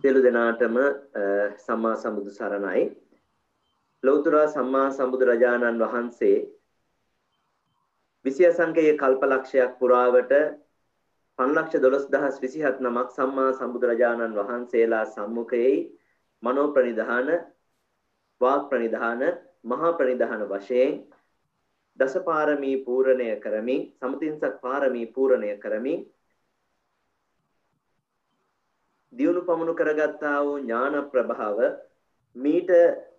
සියලු දෙනාටම සම්මා සම්බුදු සරණයි. ලෞතර සම්මා සම්බුදු රජාණන් වහන්සේ විසිය සංකේය කල්පලක්ෂයක් පුරාවට 512027 නමක් සම්මා සම්බුදු රජාණන් වහන්සේලා සම්මුඛයේ මනෝ ප්‍රනිධාන වාක් ප්‍රනිධාන මහා ප්‍රනිධාන වශයෙන් දසපාරමී පූර්ණය කරමින් සමතින්සක් පාරමී පූර්ණය කරමින් දියුණු පමුණු කරගත්තා වූ ඥාන ප්‍රභාව මීට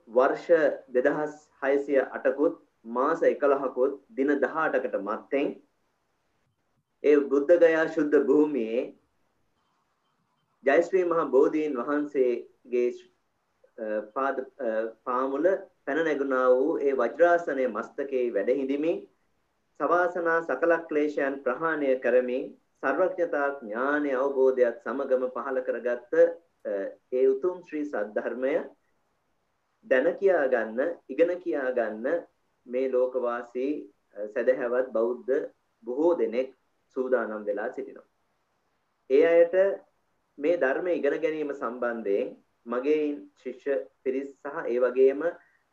වර්ෂ 2608කුත් මාස 11කුත් දින 18කට මත්තෙන් ඒ බුද්ධ ගයා ශුද්ධ භූමියේ ජයශ්‍රී මහා බෝධීන් වහන්සේගේ පාද පාමුල පැන නැගුණා වූ ඒ වජ්‍රාසනයේ මස්තකේ වැඩ හිඳිමින් සවාසනා සකල ක්ලේශයන් ප්‍රහාණය කරමින් සර්වඥතා ඥානය අවබෝධයත් සමගම පහළ කරගත්ත ඒ උතුම් ශ්‍රී සද්ධර්මය දැන කියා ගන්න ඉගෙන කියා ගන්න මේ ලෝකවාසී සදහැවත් බෞද්ධ බොහෝ දෙනෙක් සූදානම් වෙලා සිටිනවා. ඒ අයට මේ ධර්මය ඉගෙන ගැනීම සම්බන්ධයෙන් මගේ ශිෂ්‍ය පිරිස් සහ ඒ වගේම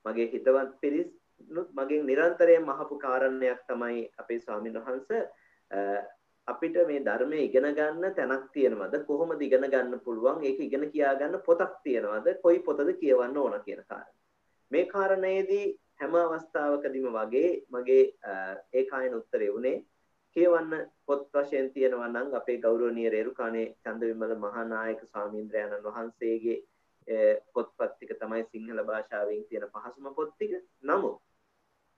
මගේ හිතවත් පිරිස් මගෙන් නිරන්තරයෙන් අහපු කාරණයක් තමයි අපේ ස්වාමීන් වහන්සේ අපිට මේ ධර්මය ඉගෙන ගන්න තැනක් තියෙනවද? කොහොමද ඉගෙන ගන්න පුළුවන්? ඒක ඉගෙන කියා ගන්න පොතක් තියෙනවද? කොයි පොතද කියවන්න ඕන කියන කාරණය මේ කාරණේදී හැම අවස්ථාවකදීම වගේ මගේ ඒකායන උත්තරේ උනේ කියවන්න පොත් වශයෙන් තියෙනවා නම් අපේ ගෞරවනීය රේරුකාණේ චන්දවිමල මහානායක ස්වාමීන්ද්‍රයන්න් වහන්සේගේ පොත්පත් ටික තමයි සිංහල භාෂාවෙන් තියෙන පහසුම පොත් ටික. නමුත්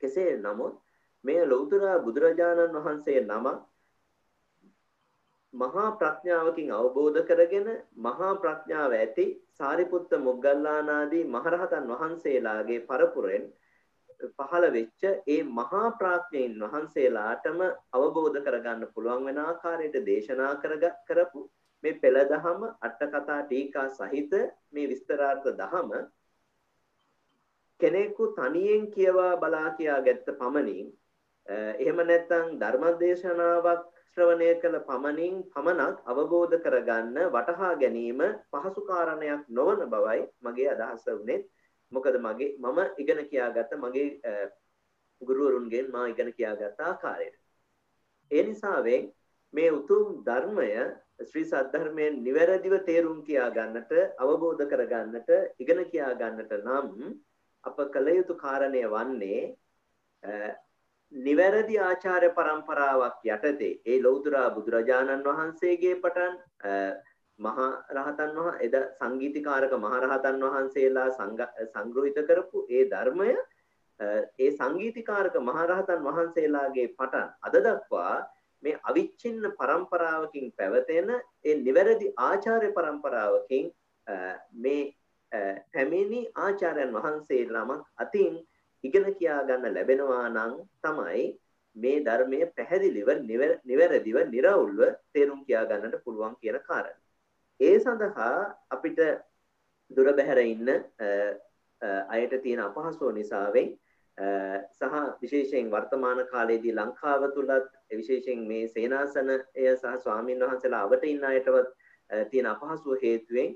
කෙසේ නමුත් මේ ලෞතර බුදුරජාණන් වහන්සේ නම මහා ප්‍රඥාවකින් අවබෝධ කරගෙන මහා ප්‍රඥාව ඇති සාරිපුත්ත මොග්ගල්ලානාදී මහරහතන් වහන්සේලාගේ පරපුරෙන් පහළ වෙච්ච ඒ මහා ප්‍රඥයින් වහන්සේලාටම අවබෝධ කරගන්න පුළුවන් වෙන ආකාරයට දේශනා කරපු මේ පෙළ දහම අට කතා ටීකා සහිත මේ විස්තරාර්ථ දහම කෙනෙකු තනියෙන් කියවා බලා කියා ගැත්ත පමණින් එහෙම නැත්නම් ධර්මදේශනාවක් ශ්‍රවණය කළ පමණින් පමණක් අවබෝධ කරගන්න වටහා ගැනීම පහසු කාරණයක් නොවන බවයි මගේ අදහස වුනේ. මොකද මගේ මම ඉගෙන කියාගත්ත මගේ ගුරුවරුන්ගෙන් මා ඉගෙන කියාගත්ත ආකාරයට. ඒ නිසාවෙන් මේ උතුම් ධර්මය ශ්‍රී සද්ධර්මයෙන් නිවැරදිව තේරුම් කියා ගන්නට අවබෝධ කරගන්නට ඉගෙන කියා ගන්නට නම් අප කළ යුතු කාරණය වන්නේ නිවැරදි ආචාර પરම්පරාවක් යටතේ ඒ ලෞතර බුදුරජාණන් වහන්සේගේ පටන් මහා රහතන් වහන්සේ එද සංගීතකාරක මහා රහතන් වහන්සේලා සංග්‍රහිත කරපු ඒ ධර්මය ඒ සංගීතකාරක මහරහතන් වහන්සේලාගේ පටන් අද දක්වා මේ අවිච්ඡින්න પરම්පරාවකින් පැවතෙන ඒ නිවැරදි ආචාර්ය પરම්පරාවකින් මේ පැමිණි ආචාර්යන් වහන්සේලාම අතින් ඉගෙන කියා ගන්න ලැබෙනවා නම් තමයි මේ ධර්මය පැහැදිලිව නිවැරදිව निराවුල්ව තේරුම් කියා ගන්නට පුළුවන් කියන කාරණය. ඒ සඳහා අපිට දුර බැහැර ඉන්න අයට තියෙන අපහසුව නිසාවෙන් සහ විශේෂයෙන් වර්තමාන කාලයේදී ලංකාව තුලත් විශේෂයෙන් මේ සේනාසනය සහ ස්වාමින් වහන්සේලා අවට ඉන්න අයටවත් තියෙන අපහසුව හේතුවෙන්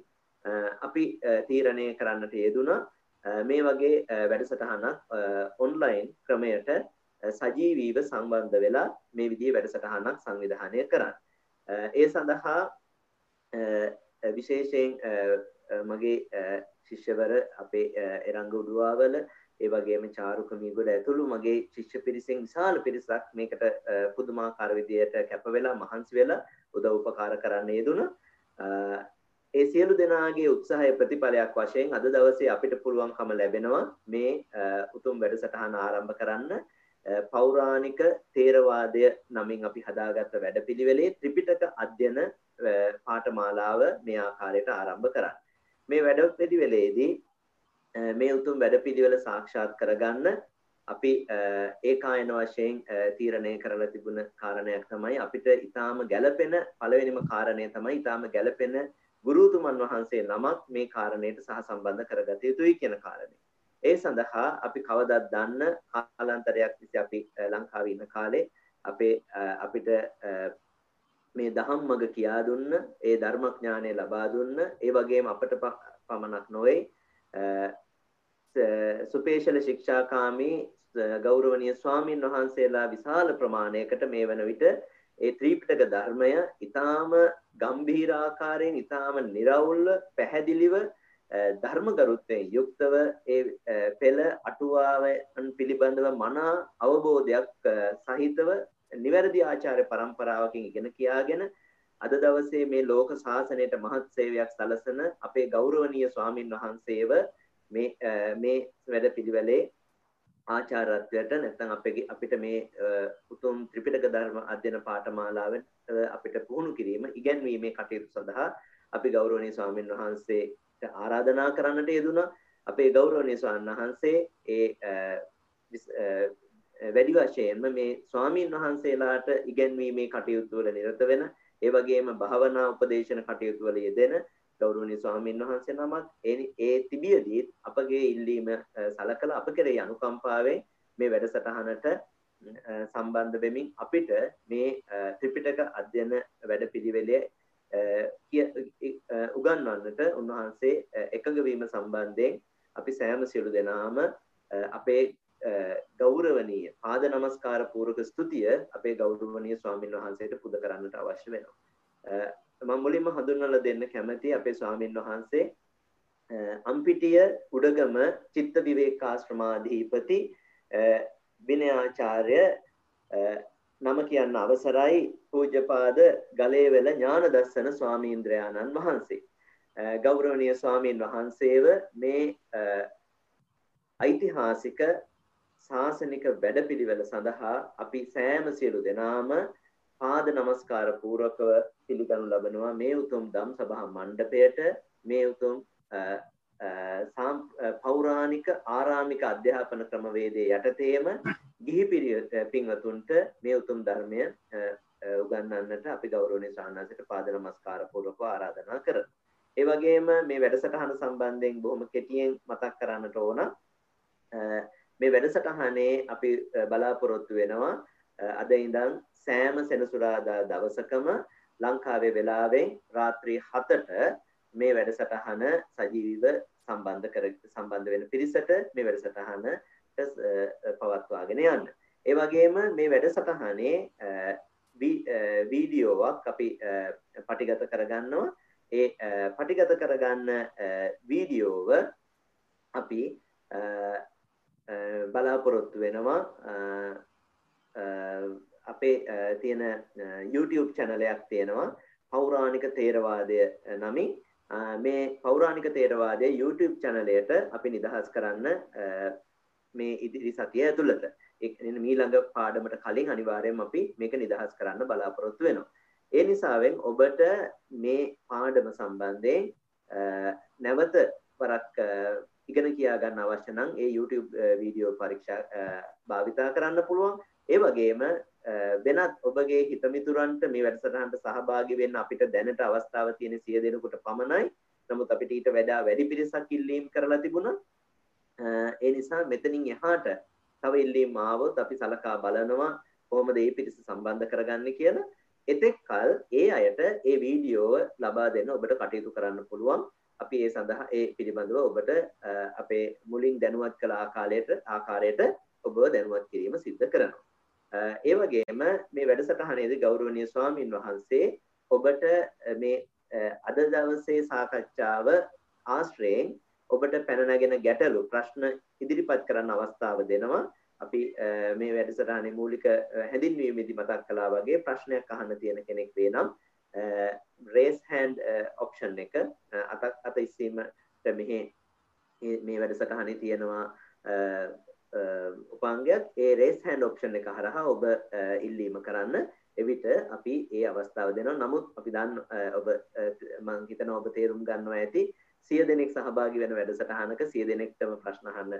අපි තීරණය කරන්නට යෙදුණා මේ වගේ වැඩසටහනක් ඔන්ලයින් ක්‍රමයට සජීවීව සම්බන්ධ වෙලා මේ විදිහේ වැඩසටහනක් සංවිධානය කරන්න. ඒ සඳහා විශේෂයෙන් මගේ ශිෂ්‍යවර අපේ එරංග උඩුවාවල ඒ වගේම චාරුක මීගොඩ ඇතුළු මගේ ශිෂ්‍ය පිරිසෙන් විශාල පිරිසක් මේකට පුදුමාකාර විදියට කැප වෙලා මහන්සි වෙලා උදව් උපකාර කරන්න යෙදුණා. ඒ සියලු දෙනාගේ උත්සාහය ප්‍රතිඵලයක් වශයෙන් අද දවසේ අපිට පුළුවන්කම ලැබෙනවා මේ උතුම් වැඩසටහන ආරම්භ කරන්න පෞරාණික තේරවාදය නමින් අපි හදාගත්ත වැඩපිළිවෙලේ ත්‍රිපිටක අධ්‍යයන පාඨමාලාව මේ ආකාරයට ආරම්භ කරන්න. මේ වැඩපිළිවෙලේදී මේ උතුම් වැඩපිළිවෙල සාක්ෂාත් කරගන්න අපි ඒකායන වශයෙන් තීරණය කරලා තිබුණ කාරණයක් තමයි අපිට ඊටාම ගැළපෙන පළවෙනිම කාරණය තමයි ඊටාම ගැළපෙන ගුරුතුමන් වහන්සේ නමක් මේ කාරණයට සහ සම්බන්ධ කරගත යුතුයි කියන කාරණේ. ඒ සඳහා අපි කවදත් දන්න කාලාන්තරයක් තිස්සේ අපි ලංකාවේ ඉන්න කාලේ අපේ අපිට මේ දහම් මඟ කියා දුන්න ඒ ධර්මඥානය ලබා දුන්න ඒ වගේම අපට පමණක් නොවේ සුපේශල ශික්ෂාකාමී ගෞරවනීය ස්වාමින් වහන්සේලා විශාල ප්‍රමාණයකට මේ වන විට ඒ ත්‍රීපිටක ධර්මය ඊටාම ගම්භීර ආකාරයෙන් ඊටාම निराවුල්ව පැහැදිලිව ධර්ම ගරුත්වයෙන් යුක්තව ඒ පෙළ අටුවාවන් පිළිබඳව මනා අවබෝධයක් සහිතව නිවැරදි ආචාර්ය પરම්පරාවකින් ඉගෙන කියාගෙන අද දවසේ මේ ලෝක ශාසනයට මහත් සේවයක් සලසන අපේ ගෞරවනීය ස්වාමින් වහන්සේව මේ මේ වැඩපිළිවෙලේ ආචාරත්වයට නැත්නම් අපේ අපිට මේ උතුම් ත්‍රිපිටක ධර්ම අධ්‍යයන පාඨමාලාවෙන් අපිට පුහුණු කිරීම ඉගැන්වීමේ කටයුතු සඳහා අපි ගෞරවනීය ස්වාමින් වහන්සේට ආරාධනා කරන්නට යෙදුණා. අපේ ගෞරවනීය ස්වාමීන් වහන්සේ ඒ වැඩි වශයෙන්ම මේ ස්වාමින් වහන්සේලාට ඉගැන්වීමේ කටයුතු වල නිරත වෙන ඒ වගේම භාවනා උපදේශන කටයුතු වල යෙදෙන ගෞරවනීය ස්වාමීන් වහන්සේ නමක් ඒ තිබියදී අපගේ ඉල්ලීම සලකලා අප කෙරෙහි අනුකම්පාවෙන් මේ වැඩසටහනට සම්බන්ධ වෙමින් අපිට මේ ත්‍රිපිටක අධ්‍යයන වැඩපිළිවෙලේ උගන්වන්නට උන්වහන්සේ එකඟ වීම සම්බන්ධයෙන් අපි සෑම සියලු දෙනාම අපේ ගෞරවනීය පාද නමස්කාර පූර්වක ස්තුතිය අපේ ගෞරවනීය ස්වාමින් වහන්සේට පුද කරන්නට අවශ්‍ය වෙනවා. මම මුලින්ම හඳුන්වලා දෙන්න කැමති අපේ ස්වාමින් වහන්සේ අම්පිටිය උඩගම චිත්ත විවේකාශ්‍රමාධිපති විනයාචාර්ය නම කියන්න අවසරයි පූජ්‍යපාද ගලේවල ඥානදස්සන ස්වාමීන්ද්‍රයාණන් වහන්සේ. ගෞරවනීය ස්වාමීන් වහන්සේව මේ ඓතිහාසික ශාසනික වැඩපිළිවෙල සඳහා අපි සෑම සියලු දෙනාම පාද නමස්කාර පූර්වකව පිළිගනු ලබනවා මේ උතුම් දම් සභා මණ්ඩපයට මේ උතුම් පෞරාණික ආරාමික අධ්‍යාපන ක්‍රමවේදයේ යටතේම ගිහි පින්වතුන්ට මේ උතුම් ධර්මය උගන්වන්නට අපි ගෞරවනීය ශානාසයට පාද නමස්කාර පූර්වකව ආරාධනා කරමු. ඒ වගේම මේ වැඩසටහන සම්බන්ධයෙන් බොහොම කෙටියෙන් මතක් කරන්නට ඕන. මේ වැඩසටහනේ අපි බලාපොරොත්තු වෙනවා අද ඉඳන් සෑම සෙනසුරාදා දවසකම ලංකාවේ වෙලාවෙන් රාත්‍රී 7ට මේ වැඩසටහන සජීවීව සම්බන්ධ කර සම්බන්ධ වෙන පිරිසට මේ වැඩසටහන පවත්වාගෙන යන්න. ඒ වගේම මේ වැඩසටහනේ වීඩියෝවක් අපි පටිගත කරගන්නවා. ඒ පටිගත කරගන්න වීඩියෝව අපි බලාපොරොත්තු වෙනවා අපේ තියෙන YouTube චැනලයක් තියෙනවා පෞරාණික තේරවාදය නමින් මේ පෞරාණික තේරවාදය YouTube චැනලයට අපි නිදහස් කරන්න මේ ඉදිරි සතිය ඇතුළත මීළඟ පාඩමට කලින් අනිවාර්යෙන් අපි මේක නිදහස් කරන්න බලාපොරොත්තු වෙනවා. ඒ නිසාවෙන් ඔබට මේ පාඩම සම්බන්ධයෙන් නැවත වරක් ඉගෙන කියා ගන්න අවශ්‍ය නම් ඒ YouTube වීඩියෝ පරීක්ෂා භාවිතා කරන්න පුළුවන්. ඒ වගේම වෙනත් ඔබගේ හිතමිතුරන්ට මේ වැඩසටහනට සහභාගී වෙන්න අපිට දැනට අවස්ථාව තියෙන 100 දෙනෙකුට පමණයි. නමුත් අපිට ඊට වඩා වැඩි පිරිසක් ඉල්ලීම් කරලා තිබුණා. ඒ නිසා මෙතනින් එහාට තව ඉල්ලීම් ආවොත් අපි සලකා බලනවා කොහොමද මේ පිරිස සම්බන්ධ කරගන්නේ කියලා. එතෙක් කල ඒ අයට ඒ වීඩියෝව ලබා දෙන්න ඔබට කටයුතු කරන්න පුළුවන්. අපි ඒ සඳහා ඒ පිළිබඳව ඔබට අපේ මුලින් දැනුවත් කළ ආකාරයට ආකාරයට ඔබව දැනුවත් කිරීම සිද්ධ කරනවා. ඒ වගේම මේ වැඩසටහනේදී ගෞරවනීය ස්වාමින් වහන්සේ ඔබට මේ අද දවසේ සාකච්ඡාව ආශ්‍රයෙන් ඔබට පැන නැගෙන ගැටලු ප්‍රශ්න ඉදිරිපත් කරන්න අවස්ථාව දෙනවා. අපි මේ වැඩසටහනේ මූලික හැඳින්වීමේදී මතක් කළා වගේ ප්‍රශ්නයක් අහන්න තියෙන කෙනෙක් වේ නම් raise hand option එක අතක් අත ඉස්සීමට මෙහි මේ වැඩසටහනේ තියෙනවා උපාංගයක් ඒ රේස් හැන්ඩ් ඔප්ෂන් එක හරහා ඔබ ඉල්ලීම කරන්න එවිට අපි ඒ අවස්ථාව දෙනවා නමුත් අපි දන්න ඔබ මං හිතනවා ඔබ තේරුම් ගන්නවා ඇති සිය දෙනෙක් සහභාගී වෙන වැඩසටහනක සිය දෙනෙක්ටම ප්‍රශ්න අහන්න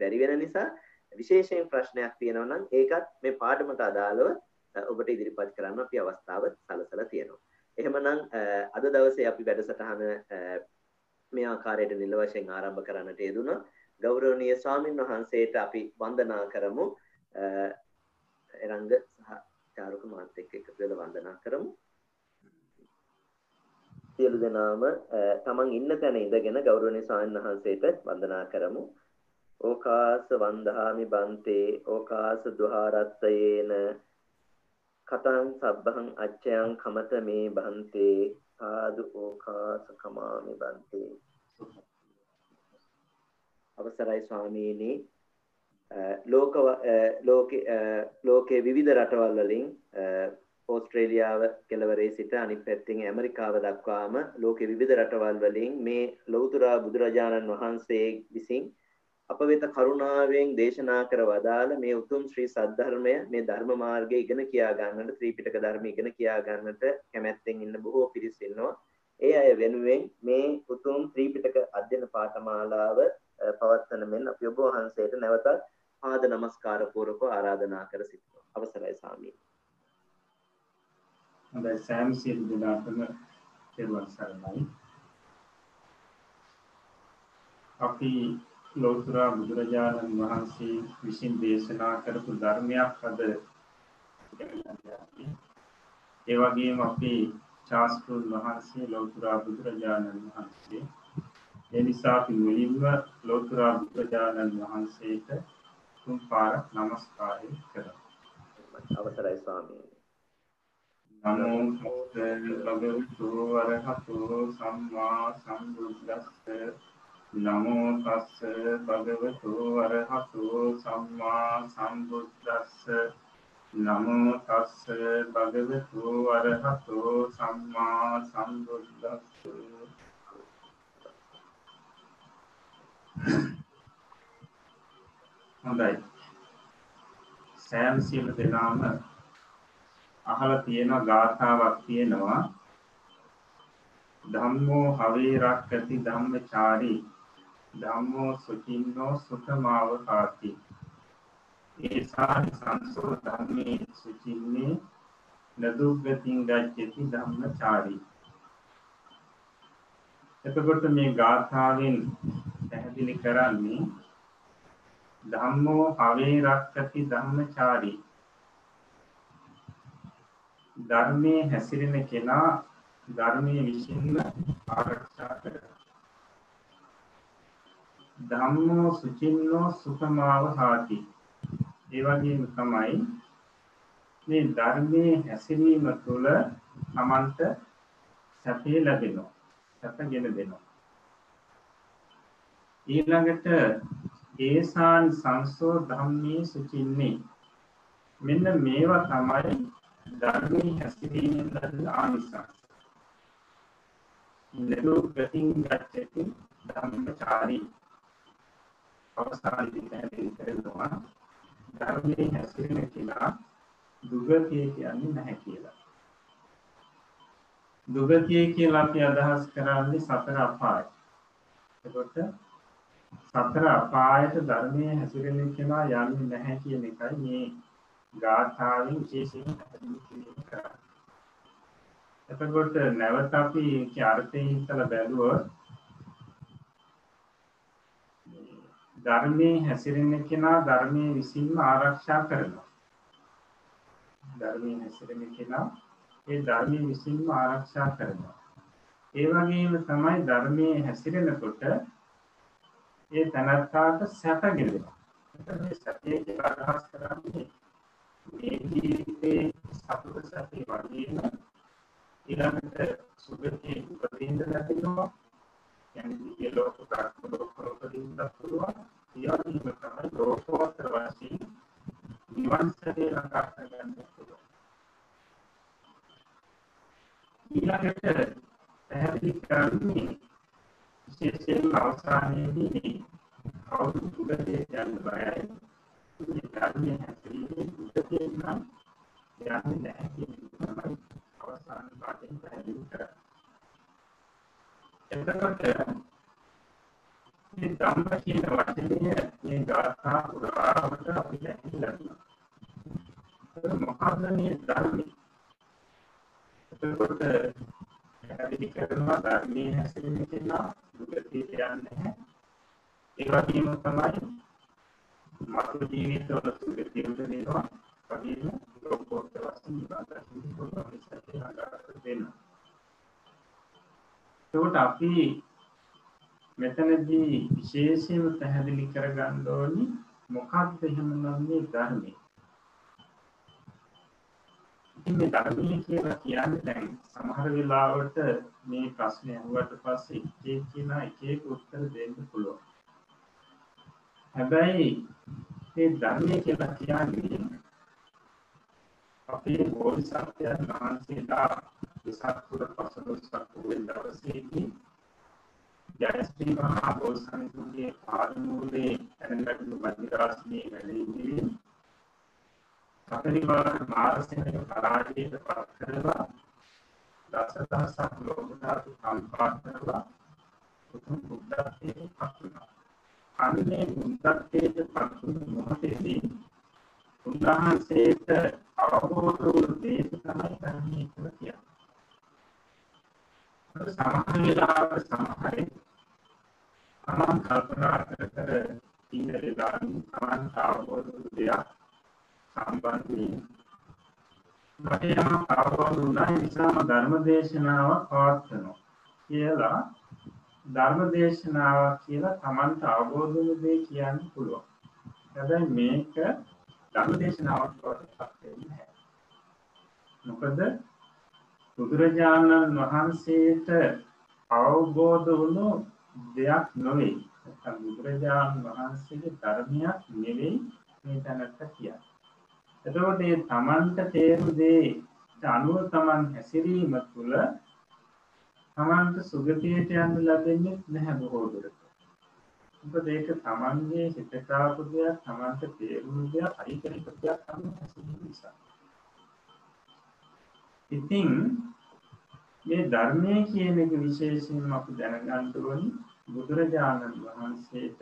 බැරි වෙන නිසා විශේෂයෙන් ප්‍රශ්නයක් තියෙනවා නම් ඒකත් මේ පාඩමට අදාළව ඔබට ඉදිරිපත් කරන්න අපි අවස්ථාව සලසලා තියෙනවා. එහෙමනම් අද දවසේ අපි වැඩසටහන මේ ආකාරයට නිල වශයෙන් ආරම්භ කරන්නට යෙදුණා. ගෞරවනීය ස්වාමින් වහන්සේට අපි වන්දනා කරමු. එරංග සහ චාරුක මාත් එක්ක එකතු වෙලා වන්දනා කරමු. සියලු දෙනාම තමන් ඉන්න තැන ඉඳගෙන ගෞරවනීය ස්වාමීන් වහන්සේට වන්දනා කරමු. ඕකාස වන්දහාමි බන්තේ ඕකාස දුහාරත්තයේන කතං සබ්බහං අච්චයන් කමත මේ බන්තේ සාදු ඕකාස කමාමි බන්තේ අවසරයි ස්වාමීනි ලෝක ලෝකේ ලෝකයේ විවිධ රටවල් වලින් ඕස්ට්‍රේලියාව කෙළවරේ සිට අනිත් පැත්තෙන් ඇමරිකාව දක්වාම ලෝකයේ විවිධ රටවල් වලින් මේ ලෞතර බුදුරජාණන් වහන්සේ විසින් අප වෙත කරුණාවෙන් දේශනා කර වදාළ මේ උතුම් ශ්‍රී සද්ධර්මය මේ ධර්ම මාර්ගය ඉගෙන කියා ගන්නට ත්‍රිපිටක ධර්ම ඉගෙන කියා ගන්නට කැමැත්තෙන් ඉන්න බොහෝ පිරිස් ඉන්නවා. ඒ අය වෙනුවෙන් මේ උතුම් ත්‍රිපිටක අධ්‍යයන පාඨමාලාව පවත්වන මෙන් අපි ඔබ වහන්සේට නැවතත් පාද නමස්කාර පූර්වක ආරාධනා කර සිටිනවා. අවසරයි ස්වාමීනි. හොඳයි සෑම සියලු දෙනාටම තෙරුවන් සරණයි. අපි ලෝතර බුදුරජාණන් වහන්සේ විසින් දේශනා කරපු ධර්මයක් අද ඒ වගේම අපේ ශාස්ත්‍රුන් වහන්සේ ලෝතර බුදුරජාණන් වහන්සේ ඒ නිසා අපි මුලින්ම ලෝතර බුදුරජාණන් වහන්සේට තුන් පාරක් নমස්කාරය කරමු. අවසරයි ස්වාමීනි. නමෝ භගවතු වරහතෝ සම්මා සම්බුද්දස්ස නමෝ තස්ස භගවතු වරහතෝ සම්මා සම්බුද්දස්ස නමෝ තස්ස භගවතු වරහතෝ සම්මා සම්බුද්දස්ස හොඳයි. සෑම සියලු දෙනාම අහලා තියෙන ගාථාවක් තියෙනවා. ධම්මෝ හවේ රක්කති ධම්මචාරී. ධම්මෝ සුචින්නෝ සුතමාව කාති ඒසානි සංසෝ ධම්මේ සුචින්නේ නදුග්ගතින් ගච්ඡති ධම්මචාරී. එතකොට මේ ගාථාවෙන් පැහැදිලි කරන්නේ ධම්මෝ හවේ රක්කති ධම්මචාරී ධර්මයේ හැසිරෙන කෙනා ධර්මයේ විසින්ම ආරක්ෂා කරනවා. ධම්මෝ සුචින්නෝ සුඛමාව හාති. ඒ වගේම තමයි මේ ධර්මයේ හැසිරීම තුළ තමන්ට සැපේ ලැබෙනවා. සැපගෙන දෙනවා. ඊළඟට ඒසාන් සංසෝ ධම්මේ සුචින්නේ මෙන්න මේවා තමයි ධර්මයේ හැසිරීමෙන් ලැබෙන ආනිසංස. නදු ගතින් ගච්ඡති ධම්මචාරී අවසානයේ පැහැදිලි කරනවා ධර්මයේ හැසිරෙන කෙනා දුගතිය කියන්නේ නැහැ කියලා. දුගතිය කියලා අපි අදහස් කරන්නේ සතර අපාය. එතකොට සතර අපායට ධර්මයේ හැසිරෙන කෙනා යන්නේ නැහැ කියන එකයි මේ ගාථාවෙන් විශේෂයෙන් පැහැදිලි කිරීම කරන්නේ. එතකොට නැවත අපි ඒකේ අර්ථය හිතලා බැලුවොත් ධර්මයේ හැසිරෙන කෙනා ධර්මයේ විසින්ම ආරක්ෂා කරනවා. ධර්මයේ හැසිරෙන කෙනා ඒ ධර්මයේ විසින්ම ආරක්ෂා කරනවා. ඒ වගේම තමයි ධර්මයේ හැසිරෙනකොට ඒ තනත්තාට සැපගෙනවා. මේ සැපේ කියලා අදහස් කරන්නේ මේ ජීවිතේ සතුට සැපේ වගේම ඊළඟට සුගතිය උපදින්න ලැබෙනවා කියන්නේ දිව්‍ය ලෝක ප්‍රාර්ථන ලෝක උපදින්න පුළුවන් ඊයන්ම තමයි ලෝකෝත්තර වාසී නිවන් සැපේ ලංකා කරගන්න පුළුවන් ඊළඟට පැහැදිලි කරන්නේ විශේෂයෙන් අවසානයේදී කවුරු සුගතිය යන්න බයයි මේ ධර්මයේ හැසිරීමේ උදේ නම් යන්නේ නැහැ කියන තමයි අවසාන පාඩයෙන් පැහැදිලි කරන්නේ. එතකොට මේ ධම්ම කියන වචනය මේ ගාථා පුරාවට අපිට ඇහිලා මහානීය ධර්මයි. එතකොට පැහැදිලි කරනවා ධර්මයේ හැසිරීම කියන දුකතිය යන්නේ නැහැ. ඒ වගේම තමයි මතු ජීවිතවල සුගතිය උදෙනවා වගේම ලෝකෝත්තර වශයෙන් ඉබාදත් පුළුවන් ඉස්සරහට දෙන්න. එතකොට අපි මෙතනදී විශේෂයෙන්ම පැහැදිලි කරගන්න ඕනි මොකක්ද එහෙමනම් මේ ධර්මය. ඉතින් මේ ධර්මය කියලා කියන්නේ දැන් සමහර වෙලාවට මේ ප්‍රශ්නේ අහුවට පස්සේ එක එක කියන එක එක උත්තර දෙන්න පුළුවන්. හැබැයි මේ ධර්මය කියලා කියන්නේ අපේ බෝධිසත්වයන් වහන්සේලා විසත්පුර පසළොස්වක වෙන දවසේදී ජයශ්‍රී මහා බෝසත්තුන්ගේ පාදමූලේ ඇනගත්තු බද්දිරාසනයේ වැඩිමින් සපරිවාර මාරසේනක පරාජයට පත් කරලා දසදහසක් ලෝකධාතු කම්පා කරලා උතුම් බුද්ධත්වයට පත් වුණා. අන්නේ බුද්ධත්වයට පත් වුණු මොහොතේදී උන්වහන්සේට අවබෝධ වූ දේ තමයි ධර්මයේ කියලා කියන්නේ. සමහර වෙලාවට සමහරේ තමන් කල්පනා කර කර ඉන්න වෙලාවෙන් තමන් අවබෝධ වූ දෙයක් සම්බන්ධයෙන් මට යමක් අවබෝධ වුණා නිසාම ධර්ම දේශනාවක් පවත්වනවා කියලා ධර්ම දේශනාවක් කියලා තමන්ට අවබෝධ වුණු දේ කියන්න පුළුවන්. හැබැයි මේක ධර්ම දේශනාවක් බවට පත් වෙන්නේ නැහැ. මොකද බුදුරජාණන් වහන්සේට අවබෝධ වුණු දෙයක් නොවේ. නැත්නම් බුදුරජාණන් වහන්සේගේ ධර්මයක් නෙවෙයි මේ තැනට කියන්නේ. එතකොට මේ තමන්ට තේරු දේ අනුව තමන් හැසිරීම තුළ තමන්ට සුගතියට යන්න ලැබෙන්නේ නැහැ බොහෝ දුරට. මොකද ඒක තමන්ගේ හිතට ආපු දෙයක් තමන්ට තේරුණු දෙයක් අයිකරික දෙයක් තමයි හැසිරීම නිසා. ඉතින් මේ ධර්මය කියන එක විශේෂයෙන්ම අපි දැනගන්න ඕනි බුදුරජාණන් වහන්සේට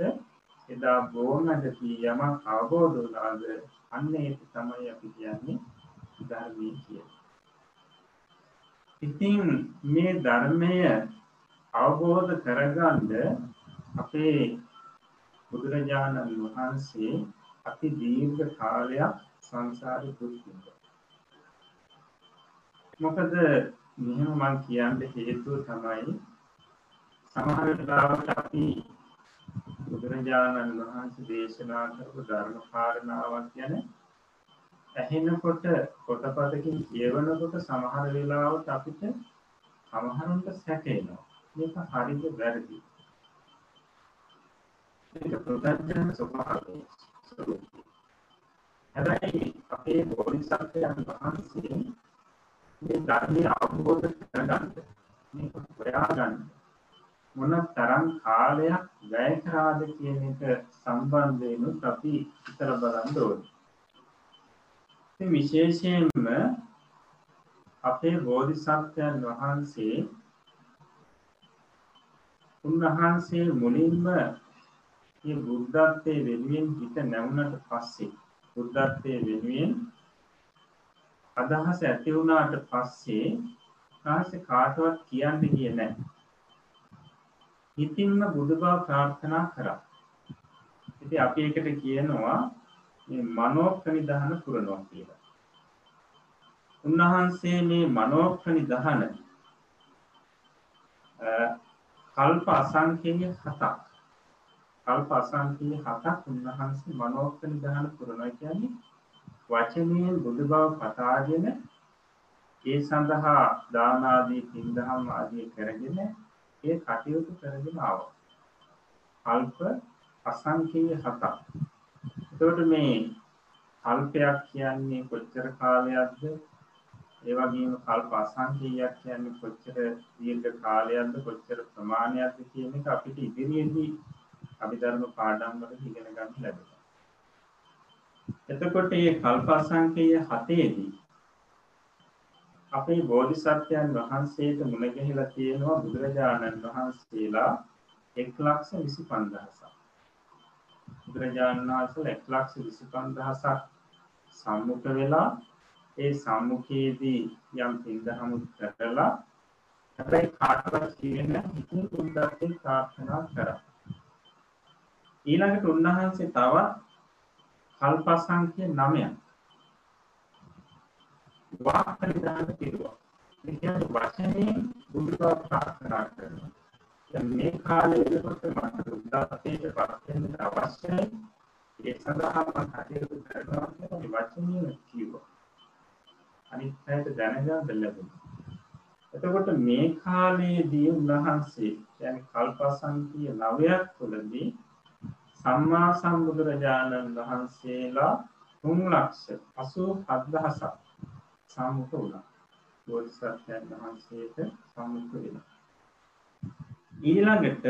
එදා බෝමැදදී යමක් අවබෝධ වුණාද අන්න ඒක තමයි අපි කියන්නේ ධර්මය කියලා. ඉතින් මේ ධර්මය අවබෝධ කරගන්න අපේ බුදුරජාණන් වහන්සේ අති දීර්ඝ කාලයක් සංසාරේ දුක් විඳා. මොකද මෙහෙම මම කියන්න හේතුව තමයි සමහර වෙලාවට අපි බුදුරජාණන් වහන්සේ දේශනා කරපු ධර්ම කාරණාවක් ගැන ඇහෙනකොට පොතපතකින් කියවනකොට සමහර වෙලාවට අපිට සමහරුන්ට සැකේනවා. මේක හරිද වැරදිද? ඒක ප්‍රත්‍යක්ෂ ස්වභාවය. හැබැයි අපේ බෝධිසත්වයන් වහන්සේ මේ ධර්මය අවබෝධ කරගන්න මේක හොයාගන්න මොන තරම් කාලයක් වැය කරාද කියන එක සම්බන්ධයෙන්ුත් අපි හිතලා බලන්න ඕනේ. ඉතින් විශේෂයෙන්ම අපේ බෝධිසත්වයන් වහන්සේ උන්වහන්සේ මුලින්ම මේ බුද්ධත්වයේ වෙනුවෙන් හිත නැවුනට පස්සේ බුද්ධත්වයේ වෙනුවෙන් අදහස ඇති වුණාට පස්සේ කාසේ කාටවත් කියන්න ගියේ නැහැ. හිතින්ම බුදු බව ප්‍රාර්ථනා කරා. ඉතින් අපි ඒකට කියනවා මේ මනෝප්‍රනිධාන පුරනවා කියලා. උන්වහන්සේ මේ මනෝප්‍රනිධාන කල්ප අසංඛ්‍යය හතක් කල්ප අසංඛ්‍යය හතක් උන්වහන්සේ මනෝප්‍රනිධාන පුරනවා කියන්නේ වචනයෙන් බුදු බව පතාගෙන ඒ සඳහා දාන ආදී පින්දහම් ආදී කරගෙන ඒ කටයුතු කරගෙන ආවා. කල්ප අසංඛ්‍යය හතක්. එතකොට මේ කල්පයක් කියන්නේ කොච්චර කාලයක්ද? ඒ වගේම කල්ප අසංඛ්‍යයක් කියන්නේ කොච්චර දීර්ඝ කාලයක්ද කොච්චර ප්‍රමාණයක්ද කියන එක අපිට ඉදිරියේදී අභිධර්ම පාඩම් වල ඉගෙන ගන්න ලැබෙනවා. එතකොට මේ කල්පසංකේය හතේදී අපේ බෝධිසත්වයන් වහන්සේට මුණ ගැහිලා තියෙනවා බුදුරජාණන් වහන්සේලා 125000ක්. බුදුරජාණන් වහන්සේලා 125000ක් සම්මුඛ වෙලා ඒ සම්මුඛයේදී යම් පින්දහමුත් කරලා හැබැයි කාටවත් කියන්නේ ඉතින් උන්දත්තේ ප්‍රාර්ථනා කරා. ඊළඟට උන්වහන්සේ තවත් කල්පසංඛ්‍ය 9ක් වාක්‍ය නිදාන කෙරුවා. ඒ කියන්නේ වචනේ බුදු බව ප්‍රාර්ථනා කරනවා. දැන් මේ කාලේ වෙනකොට මට බුද්ධත්වයට පත් වෙන්න අවශ්‍යයි. ඒ සඳහා මම කටයුතු කරනවා කියන වචනේ කිව්වා. අනිත් පැයට දැනගන්න ලැබුණා. එතකොට මේ කාලයේදී උන්වහන්සේ يعني කල්පසංකීය නවයක් තුළදී සම්මා සම්බුදුරජාණන් වහන්සේලා තුන් ලක්ෂ පසු හත්දහසක් සම්මුඛ වුණා. බෝධිසත්වයන් වහන්සේට සම්මුඛ වෙනවා. ඊළඟට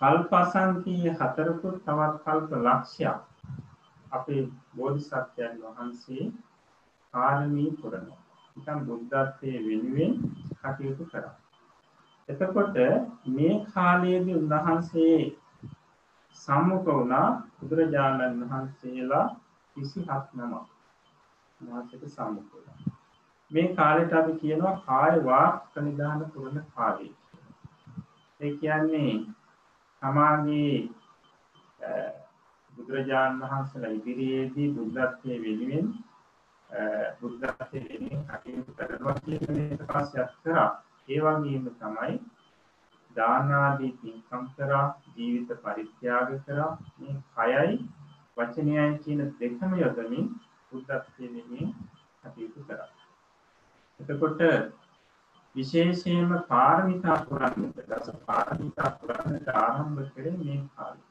කල්පසංකීය හතරකුත් තවත් කල්ප ලක්ෂයක් අපේ බෝධිසත්වයන් වහන්සේ පාරමී පුරනවා. නිකන් බුද්ධත්වයේ වෙනුවෙන් කටයුතු කරා. එතකොට මේ කාලයේදී උන්වහන්සේ සම්මුඛ වුණා බුදුරජාණන් වහන්සේලා 27 නමක්. උන්වහන්සේට සම්මුඛ වුණා. මේ කාලෙට අපි කියනවා කාය වාක් ප්‍රනිධාන පුරන කාලය. ඒ කියන්නේ සමාගයේ බුදුරජාණන් වහන්සේලා ඉදිරියේදී බුද්ධත්වයේ වෙනුවෙන් බුද්ධත්වයේ වෙනුවෙන් කටයුතු කරනවා කියන එක පස්සෙත් කරා. ඒ වගේම තමයි දාන ආදී පින්කම් කරා ජීවිත පරිත්‍යාග කරා මේ කයයි වචනයයි කියන දෙකම යොදමින් බුද්ධත්වයේ වෙනුවෙන් කටයුතු කරා. එතකොට විශේෂයෙන්ම පාරමිතා පුරන්නට දස පාරමිතා පුරන්නට ආරම්භ කරේ මේ කාලේ.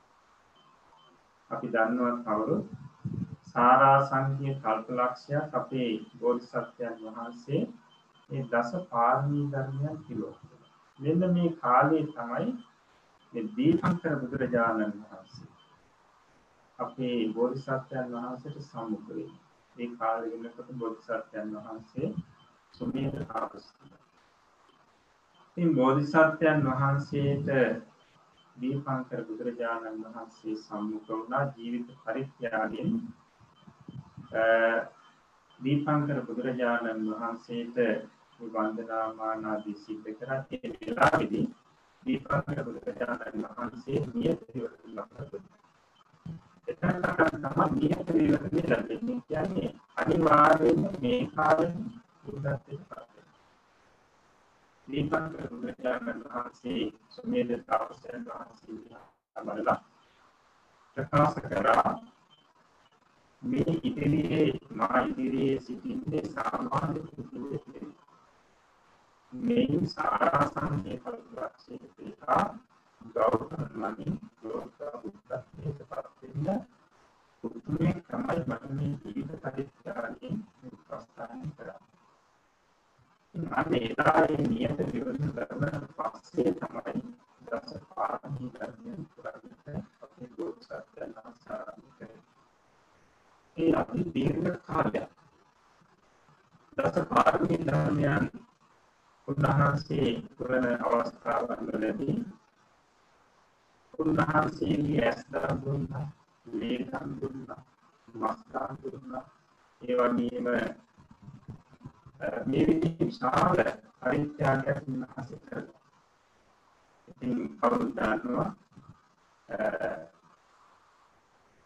අපි දන්නවා කවුරුත් සාරා සංඛ්‍ය කල්පලක්ෂයක් අපේ බෝධිසත්වයන් වහන්සේ මේ දස පාරමී ධර්මයන් පිළිවෙල. මෙන්න මේ කාලේ තමයි මේ දීපංකර බුදුරජාණන් වහන්සේ අපේ බෝධිසත්වයන් වහන්සේට සම්මුඛ වෙන්නේ. මේ කාලේ වෙනකොට බෝධිසත්වයන් වහන්සේ සුමේධ තාපසතුමා. ඉතින් බෝධිසත්වයන් වහන්සේට දීපංකර බුදුරජාණන් වහන්සේ සම්මුඛ වුණා ජීවිත පරිත්‍යාගයෙන් දීපංකර බුදුරජාණන් වහන්සේට වන්දනාමාන ආදී සිද්ධ කරා ඒ වෙලාවේදී දීපංකර බුදුරජාණන් වහන්සේ නියත විවරණ එතන තමයි නියත විවරණ ලැබෙන්නේ කියන්නේ අනිවාර්යයෙන්ම මේ කාලේ බුද්ධත්වයට පත් දීපංකර බුදුරජාණන් වහන්සේ සුමේද තාපසයන් වහන්සේ අමරලා ප්‍රකාශ කරා මේ ඉදිරියේ මා ඉදිරියේ සිටින්නේ සාමාන්‍ය පුද්ගලයෙක් මේ සාරාසංකේ පරිවර්තනයේ පිටා ගෞතම නමින් ලෝක බුද්ධත්වයට පත් වෙන්න පුදුමේ තමයි මට මේ ජීවිත පරිත්‍යාගයෙන් උපස්ථාන කරා. අන්න එදායේ නියත විවරණ කරන පස්සේ තමයි දස පාරමී ධර්මයන් පුරාවට අපේ බෝසත්යන් ආරම්භ කරේ. ඒ අති දීර්ඝ කාලයක් දස පාරමී ධර්මයන් උන්වහන්සේ පුරන අවස්ථාවන් වලදී උන්වහන්සේගේ ඇස් දරම් දුන්නා, ලේකම් දුන්නා, මස්කාන් දුන්නා, ඒ වගේම මේ විදිහේ විශාල පරිත්‍යාගයක් උන්වහන්සේ කළා. ඉතින් කවුරුද දන්නවා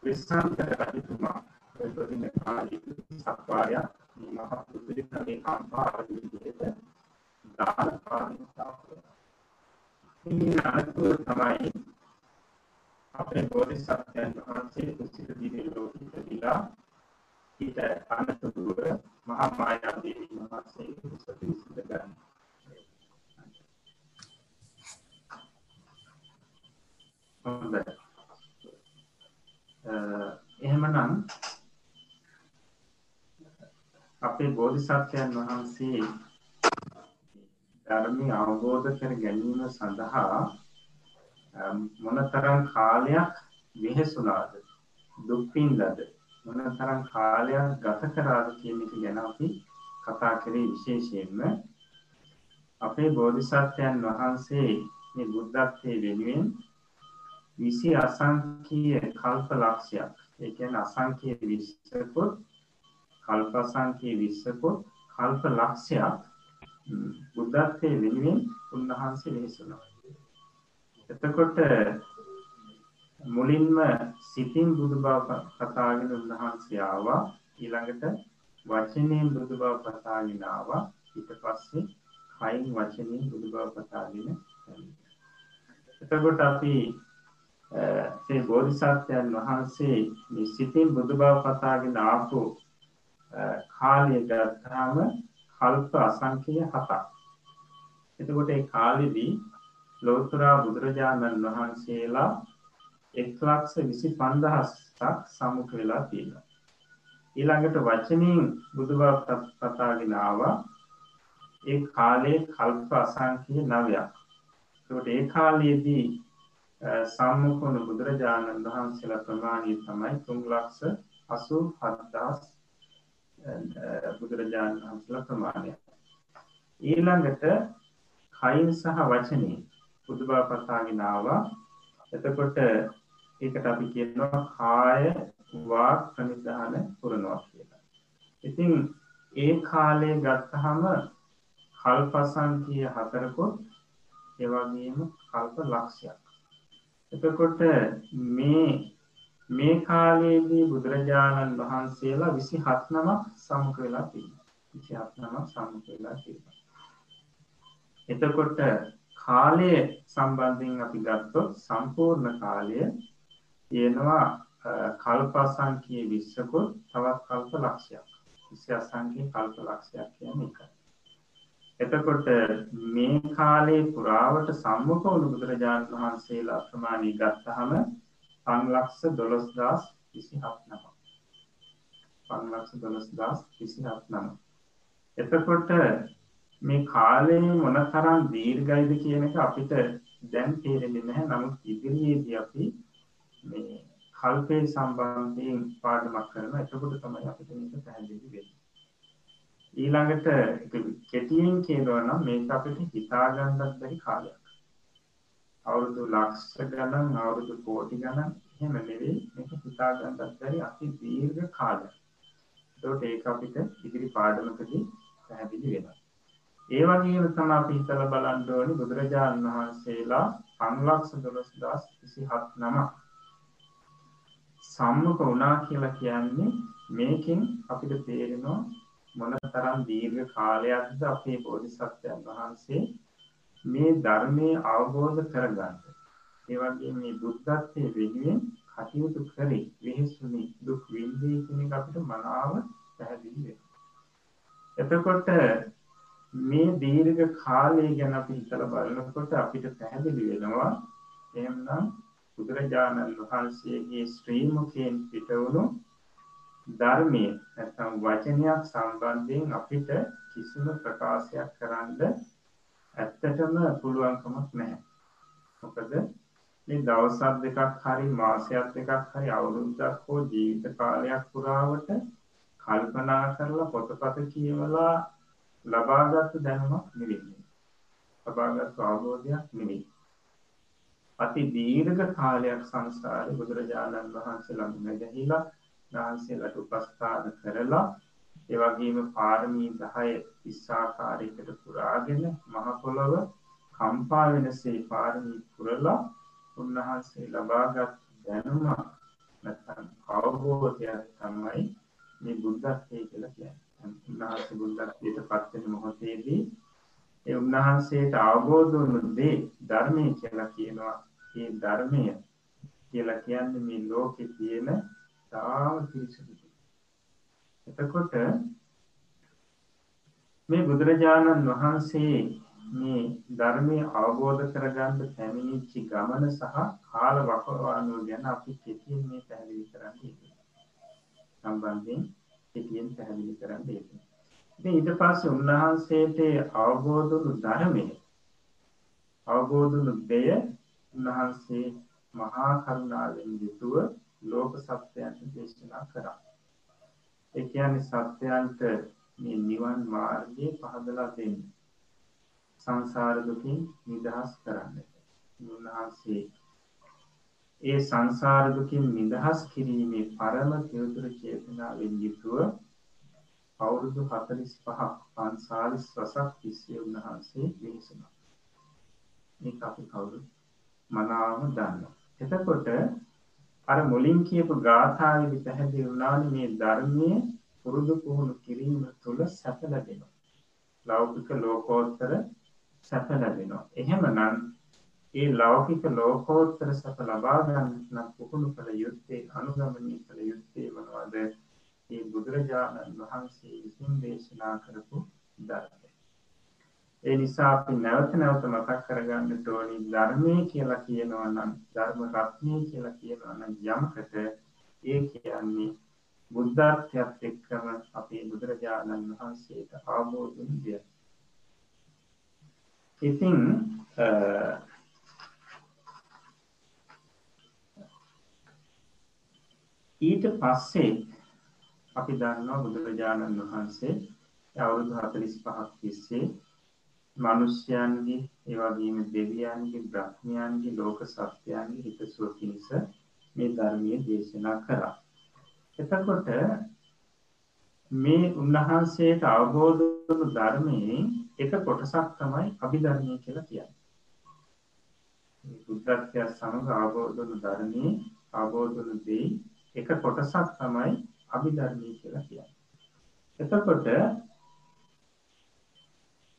විශ්‍රාන්තර රජතුමා එතකොට කාලේ සක්වාය මේ මහ පුදුලිකගේ කම්පාවලි විදිහට දාන පානිතා ඉතින් අනතුරු තමයි අපේ බෝධිසත්වයන් වහන්සේ කුසිත දිවි ලෝකෙට දීලා ඊට අනතුරුව මහා මායා දේවී වහන්සේ කුසිත විසඳ ගන්න. හොඳයි. එහෙමනම් අපේ බෝධිසත්වයන් වහන්සේ ධර්මය අවබෝධ කර ගැනීම සඳහා මොනතරම් කාලයක් වෙහෙසුනාද දුක් විඳලාද මොනතරම් කාලයක් ගත කරාද කියන එක ගැන අපි කතා කරේ විශේෂයෙන්ම අපේ බෝධිසත්වයන් වහන්සේ මේ බුද්ධත්වයේ වෙනුවෙන් විසි අසංකීය කල්ප ලක්ෂයක්. ඒ කියන්නේ අසංකීය විස්සකොත් කල්ප අසංකීය විස්සකොත් කල්ප ලක්ෂයක් බුද්ධත්වයේ වෙනුවෙන් උන්වහන්සේ වෙහෙසුණා. එතකොට මුලින්ම සිතින් බුදු බව කතාගෙන උන්වහන්සේ ආවා. ඊළඟට වචනයෙන් බුදු බව කතාගෙන ආවා. ඊට පස්සේ කයින් වචනින් බුදු බව පතාගෙන එතකොට අපි ඒ බෝධිසත්වයන් වහන්සේ මේ සිතින් බුදු බව පතාගෙන ආපු කාලය ගත්තාම කල්ප අසංකීය හතක්. එතකොට ඒ කාලෙදී ලෝතුරා බුදුරජාණන් වහන්සේලා එක් ලක්ෂ විසි පන්දහස්සක් සමුඛ වෙලා තියෙනවා. ඊළඟට වචනින් බුදුබව පතාගෙන ආවා ඒ කාලේ කල්ප අසංකීය නවයක්. ඒකට ඒ කාලයේදී සම්මුඛවන බුදුරජාණන් වහන්සේලා ප්‍රමාණය තමයි තුන් ලක්ෂ අසූ හත්දස් බුදුරජාණන් වහන්සේලා ප්‍රමාණය. ඊළඟට කයින් සහ වචනය බුදුබව පතාගෙන ආවා එතකොට ඒකට අපි කියනවා කාය වාක් ප්‍රනිධාන පුරනවා කියලා. ඉතින් ඒ කාලේ ගත්තහම කල්පසංකීය හතරකොත් ඒවගේම කල්ප ලක්ෂයක්. එතකොට මේ මේ කාලයේදී බුදුරජාණන් වහන්සේලා විසි හත් නමක් සමුක වෙලා තිබ විසි හත් නමක් සමුක වෙලා තිබ. එතකොට කාලය සම්බන්ධයෙන් අපි ගත්තොත් සම්පූර්ණ කාලය තියෙනවා කල්පසංකයේ විශ්සකොත් තවත් කල්ප ලක්ෂයක්. විසි අසංකයේ කල්ප ලක්ෂයක් කියන එක. එතකොට මේ කාලේ පුරාවට සම්මුඛ වුණු බුදුරජාණන් වහන්සේලා ප්‍රමාණී ගත්තහම පන්ලක්ෂ දොළොස්දස් විසි හත් නම පන්ලක්ෂ දොළොස්දස් විසි හත් නම එතකොට මේ කාලය මොන තරම් දීර්ඝයිද කියන එක අපිට දැන් තේරෙන්නේ නැහැ. නමුත් ඉදිරියේදී අපි මේ කල්පේ සම්බන්ධයෙන් පාඩමක් කරනවා. එතකොට තමයි අපිට මේක පැහැදිලි වෙන්නේ. ඊළඟට කෙටියෙන් කියනවා නම් මේක අපිට හිතා ගන්නත් බැරි කාලයක්. අවුරුදු ලක්ෂ ගණන් අවුරුදු කෝටි ගණන් එහෙම නෙවෙයි. මේක හිතා ගන්නත් බැරි අති දීර්ඝ කාලයක්. ඒකට ඒක අපිට ඉදිරි පාඩමකදී පැහැදිලි වෙනවා. ඒ වගේම තම අපි හිතල බලන්න ඕනි බුදුරජාණන් වහන්සේලා පන්ලක්ෂ දොළොස් දස් විසි හත් නම සම්මක වනා කියලා කියන්නේ මේකින් අපිට තේරෙනවා මොන තරම් දීර්ඝ කාලයක්ද අපේ බෝධිසත්වයන් වහන්සේ මේ ධර්මය අවබෝධ කරගන්න. ඒවගේ මේ බුද්ධත්වය වෙනුවෙන් කටයුතු කරේ වෙහෙසුනි දුක් වින්දී කෙනෙ අපිට මනාව පැහැදිලි එතකොට මේ දීර්ඝ කාලය ගැන අපි හිතලා බලනකොට අපිට පැහැදිලි වෙනවා එහෙමනම් බුදුරජාණන් වහන්සේගේ ශ්‍රී මුඛයෙන් පිටවුණු ධර්මයේ නැත්නම් වචනයක් සම්බන්ධයෙන් අපිට කිසිම ප්‍රකාශයක් කරන්න ඇත්තටම පුළුවන්කමක් නැහැ. මොකද මේ දවසක් දෙකක් හරි මාසයක් දෙකක් හරි අවුරුද්දක් හෝ ජීවිත කාලයක් පුරාවට කල්පනා කරලා පොතපත කියවලා ලබාගත්තු දැනුමක් නෙවෙයි. ලබාගත්තු අවබෝධයක් නෙවෙයි. අති දීර්ඝ කාලයක් සංසාරේ බුදුරජාණන් වහන්සේ ළඟ නැගහිලා වහන්සේලාට උපස්ථාන කරලා ඒ වගේම පාරමී 10 ඉස්සාකාරයකට පුරාගෙන මහ පොළව කම්පා වෙනසේ පාරමී පුරලා උන්වහන්සේ ලබාගත් දැනුම නැත්නම් අවබෝධයක් තමයි මේ බුද්ධත්වයේ කියලා කියන්නේ. උන්වහන්සේ බුද්ධත්වයට පත්වෙන මොහොතේදී ඒ උන්වහන්සේට අවබෝධ වුණු දේ ධර්මය කියලා කියනවා. ඒ ධර්මය කියලා කියන්නේ මේ ලෝකේ තියෙන තාම පිරිසිදු එතකොට මේ බුදුරජාණන් වහන්සේ මේ ධර්මය අවබෝධ කරගන්න පැමිණිච්ච ගමන සහ කාල වකවානුව ගැන අපි කෙටියෙන් මේ පැහැදිලි කරන්න සම්බන්ධයෙන් කෙටියෙන් පැහැදිලි කරන්න යෙදුණා. ඉතින් ඊට පස්සේ උන්වහන්සේට අවබෝධ වුණු ධර්මය අවබෝධ වුණු දෙය උන්වහන්සේ මහා කරුණාවෙන් යුතුව ලෝක සත්‍යයන්ට දේශනා කරා. ඒ කියන්නේ සත්‍යයන්ට මේ නිවන් මාර්ගය පහදලා දෙන්න. සංසාර දුකින් නිදහස් කරන්න. උන්වහන්සේ ඒ සංසාර දුකින් නිදහස් කිරීමේ පරම පියතුර චේතනාවෙන් යුතුව අවුරුදු 45ක් පන්සාලිස් වසක් තිස්සේ උන්වහන්සේ විහිසුණා. මේක අපි කවුරුත් මනාවම දන්නවා. එතකොට අර මුලින් කියපු ගාථාවේදී පැහැදිලි වුණානේ මේ ධර්මයේ පුරුදු පුහුණු කිරීම තුළ සැප ලැබෙනවා. ලෞකික ලෝකෝත්තර සැප ලැබෙනවා. එහෙමනම් ඒ ලෞකික ලෝකෝත්තර සැප ලබා ගන්න නම් පුහුණු කළ යුත්තේ අනුගමනය කළ යුත්තේ මොනවද? ඒ බුදුරජාණන් වහන්සේ විසින් දේශනා කරපු ධර්මය. ඒ නිසා අපි නැවත නැවත මතක් කරගන්න ඕනි ධර්මයේ කියලා කියනවා නම් ධර්ම රත්නය කියලා කියනවා නම් යමකට ඒ කියන්නේ බුද්ධත්වයට එක්කම අපේ බුදුරජාණන් වහන්සේට අවබෝධ වුණ දෙයක්. ඉතින් ඊට පස්සේ අපි දන්නවා බුදුරජාණන් වහන්සේ අවුරුදු 45ක් තිස්සේ මිනිස්යන්ගේ ඒ වගේම දෙවියන්ගේ බ්‍රහ්මයන්ගේ ලෝක සත්‍යයන්ගේ හිතසුව පිණිස මේ ධර්මයේ දේශනා කරා. එතකොට මේ උන්වහන්සේට අවබෝධ වුණු ධර්මයේ එක කොටසක් තමයි අභිධර්මය කියලා කියන්නේ. බුද්ධත්වය සමග අවබෝධ වුණු ධර්මයේ අවබෝධ වුණු දේ එක කොටසක් තමයි අභිධර්මය කියලා කියන්නේ. එතකොට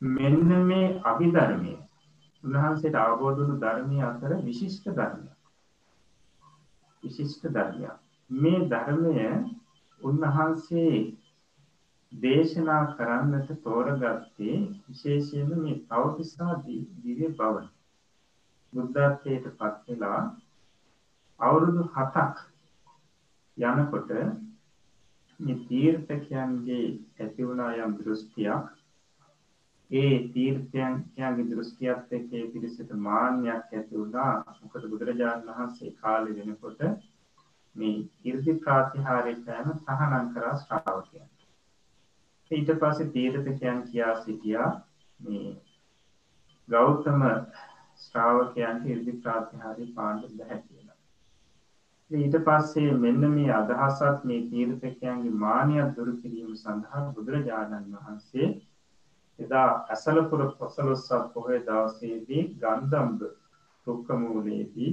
මෙන්න මේ අභිධර්මය උන්වහන්සේට අවබෝධ වුණු ධර්මයේ අතර විශිෂ්ට ධර්මයක්. විශිෂ්ට ධර්මයක්. මේ ධර්මය උන්වහන්සේ දේශනා කරන්නට තෝරගත්තේ විශේෂයෙන්ම මේ තවතිසා දිව්‍ය භවන. බුද්ධත්වයට පත් වෙලා අවුරුදු 7ක් යනකොට මේ තීර්ථකයන්ගේ ඇති වුණා යම් දෘෂ්ටියක් ඒ තීර්ථයන්ගේ දෘෂ්ටියත් එක්ක ඒ පිරිසට මාන්නයක් ඇති වුණා. මොකද බුදුරජාණන් වහන්සේ කාලේ වෙනකොට මේ 이르දි ප්‍රාතිහාර්ය කරන තහනම් කරා ශ්‍රාවකයන්. ඊට පස්සේ තීර්ථකයන් කියා සිටියා මේ ගෞතම ශ්‍රාවකයන්ට 이르දි ප්‍රාතිහාර්ය පාණ්ඩ බැහැ. ඊට පස්සේ මෙන්න මේ අදහසත් මේ තීර්ථකයන්ගේ මානියක් දුරු කිරීම සඳහා බුදුරජාණන් වහන්සේ එදා ඇසලපුර පොසලොස්සක් පොහොය දවසේදී ගන්ධම්බ රුක්කමූලයේදී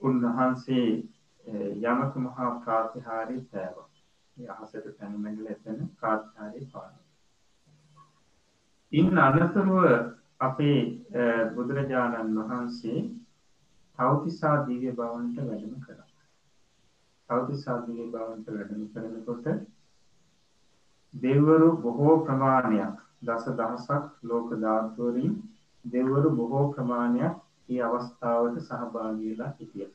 උන්වහන්සේ යමක මහා ප්‍රාතිහාරී පෑව. අහසට පැනමැගල එතන ප්‍රාතිහාරී පාන. ඉන් අනතුරුව අපේ බුදුරජාණන් වහන්සේ තවතිසා දිව්‍ය භවන්ට වැඩම කළා. තවතිසා දිව්‍ය භවන්ට වැඩම කරනකොට දෙවරු බොහෝ ප්‍රමාණයක් දස දහසක් ලෝක ධාතුවරින් දෙවරු බොහෝ ප්‍රමාණයක් ඒ අවස්ථාවට සහභාගීලා හිටිය.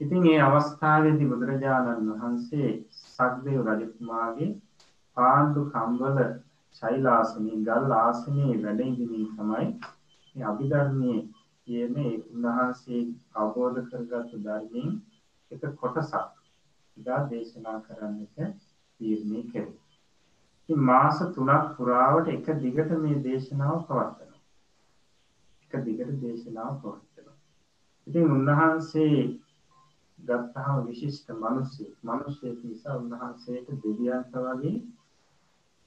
ඉතින් ඒ අවස්ථාවේදී බුදුරජාණන් වහන්සේ සක්දේව රජතුමාගේ පාණ්ඩු කම්බල ශෛලාසනයේ ගල් ආසනයේ වැඩ ඉඳිමින් තමයි මේ අභිධර්මයේ කියන ඒ උන්වහන්සේ අවබෝධ කරගත්තු ධර්මයෙන් එක කොටසක් ඉදා දේශනා කරන්නට තීරණය කෙරේ. ඉතින් මාස 3ක් පුරාවට එක දිගට මේ දේශනාව පවත්වනවා. එක දිගට දේශනාව පවත්වනවා. ඉතින් උන්වහන්සේ ගත්තාම විශිෂ්ට මිනිස්සෙක්. මිනිස්සෙක් නිසා උන්වහන්සේට දෙවියන්ට වගේ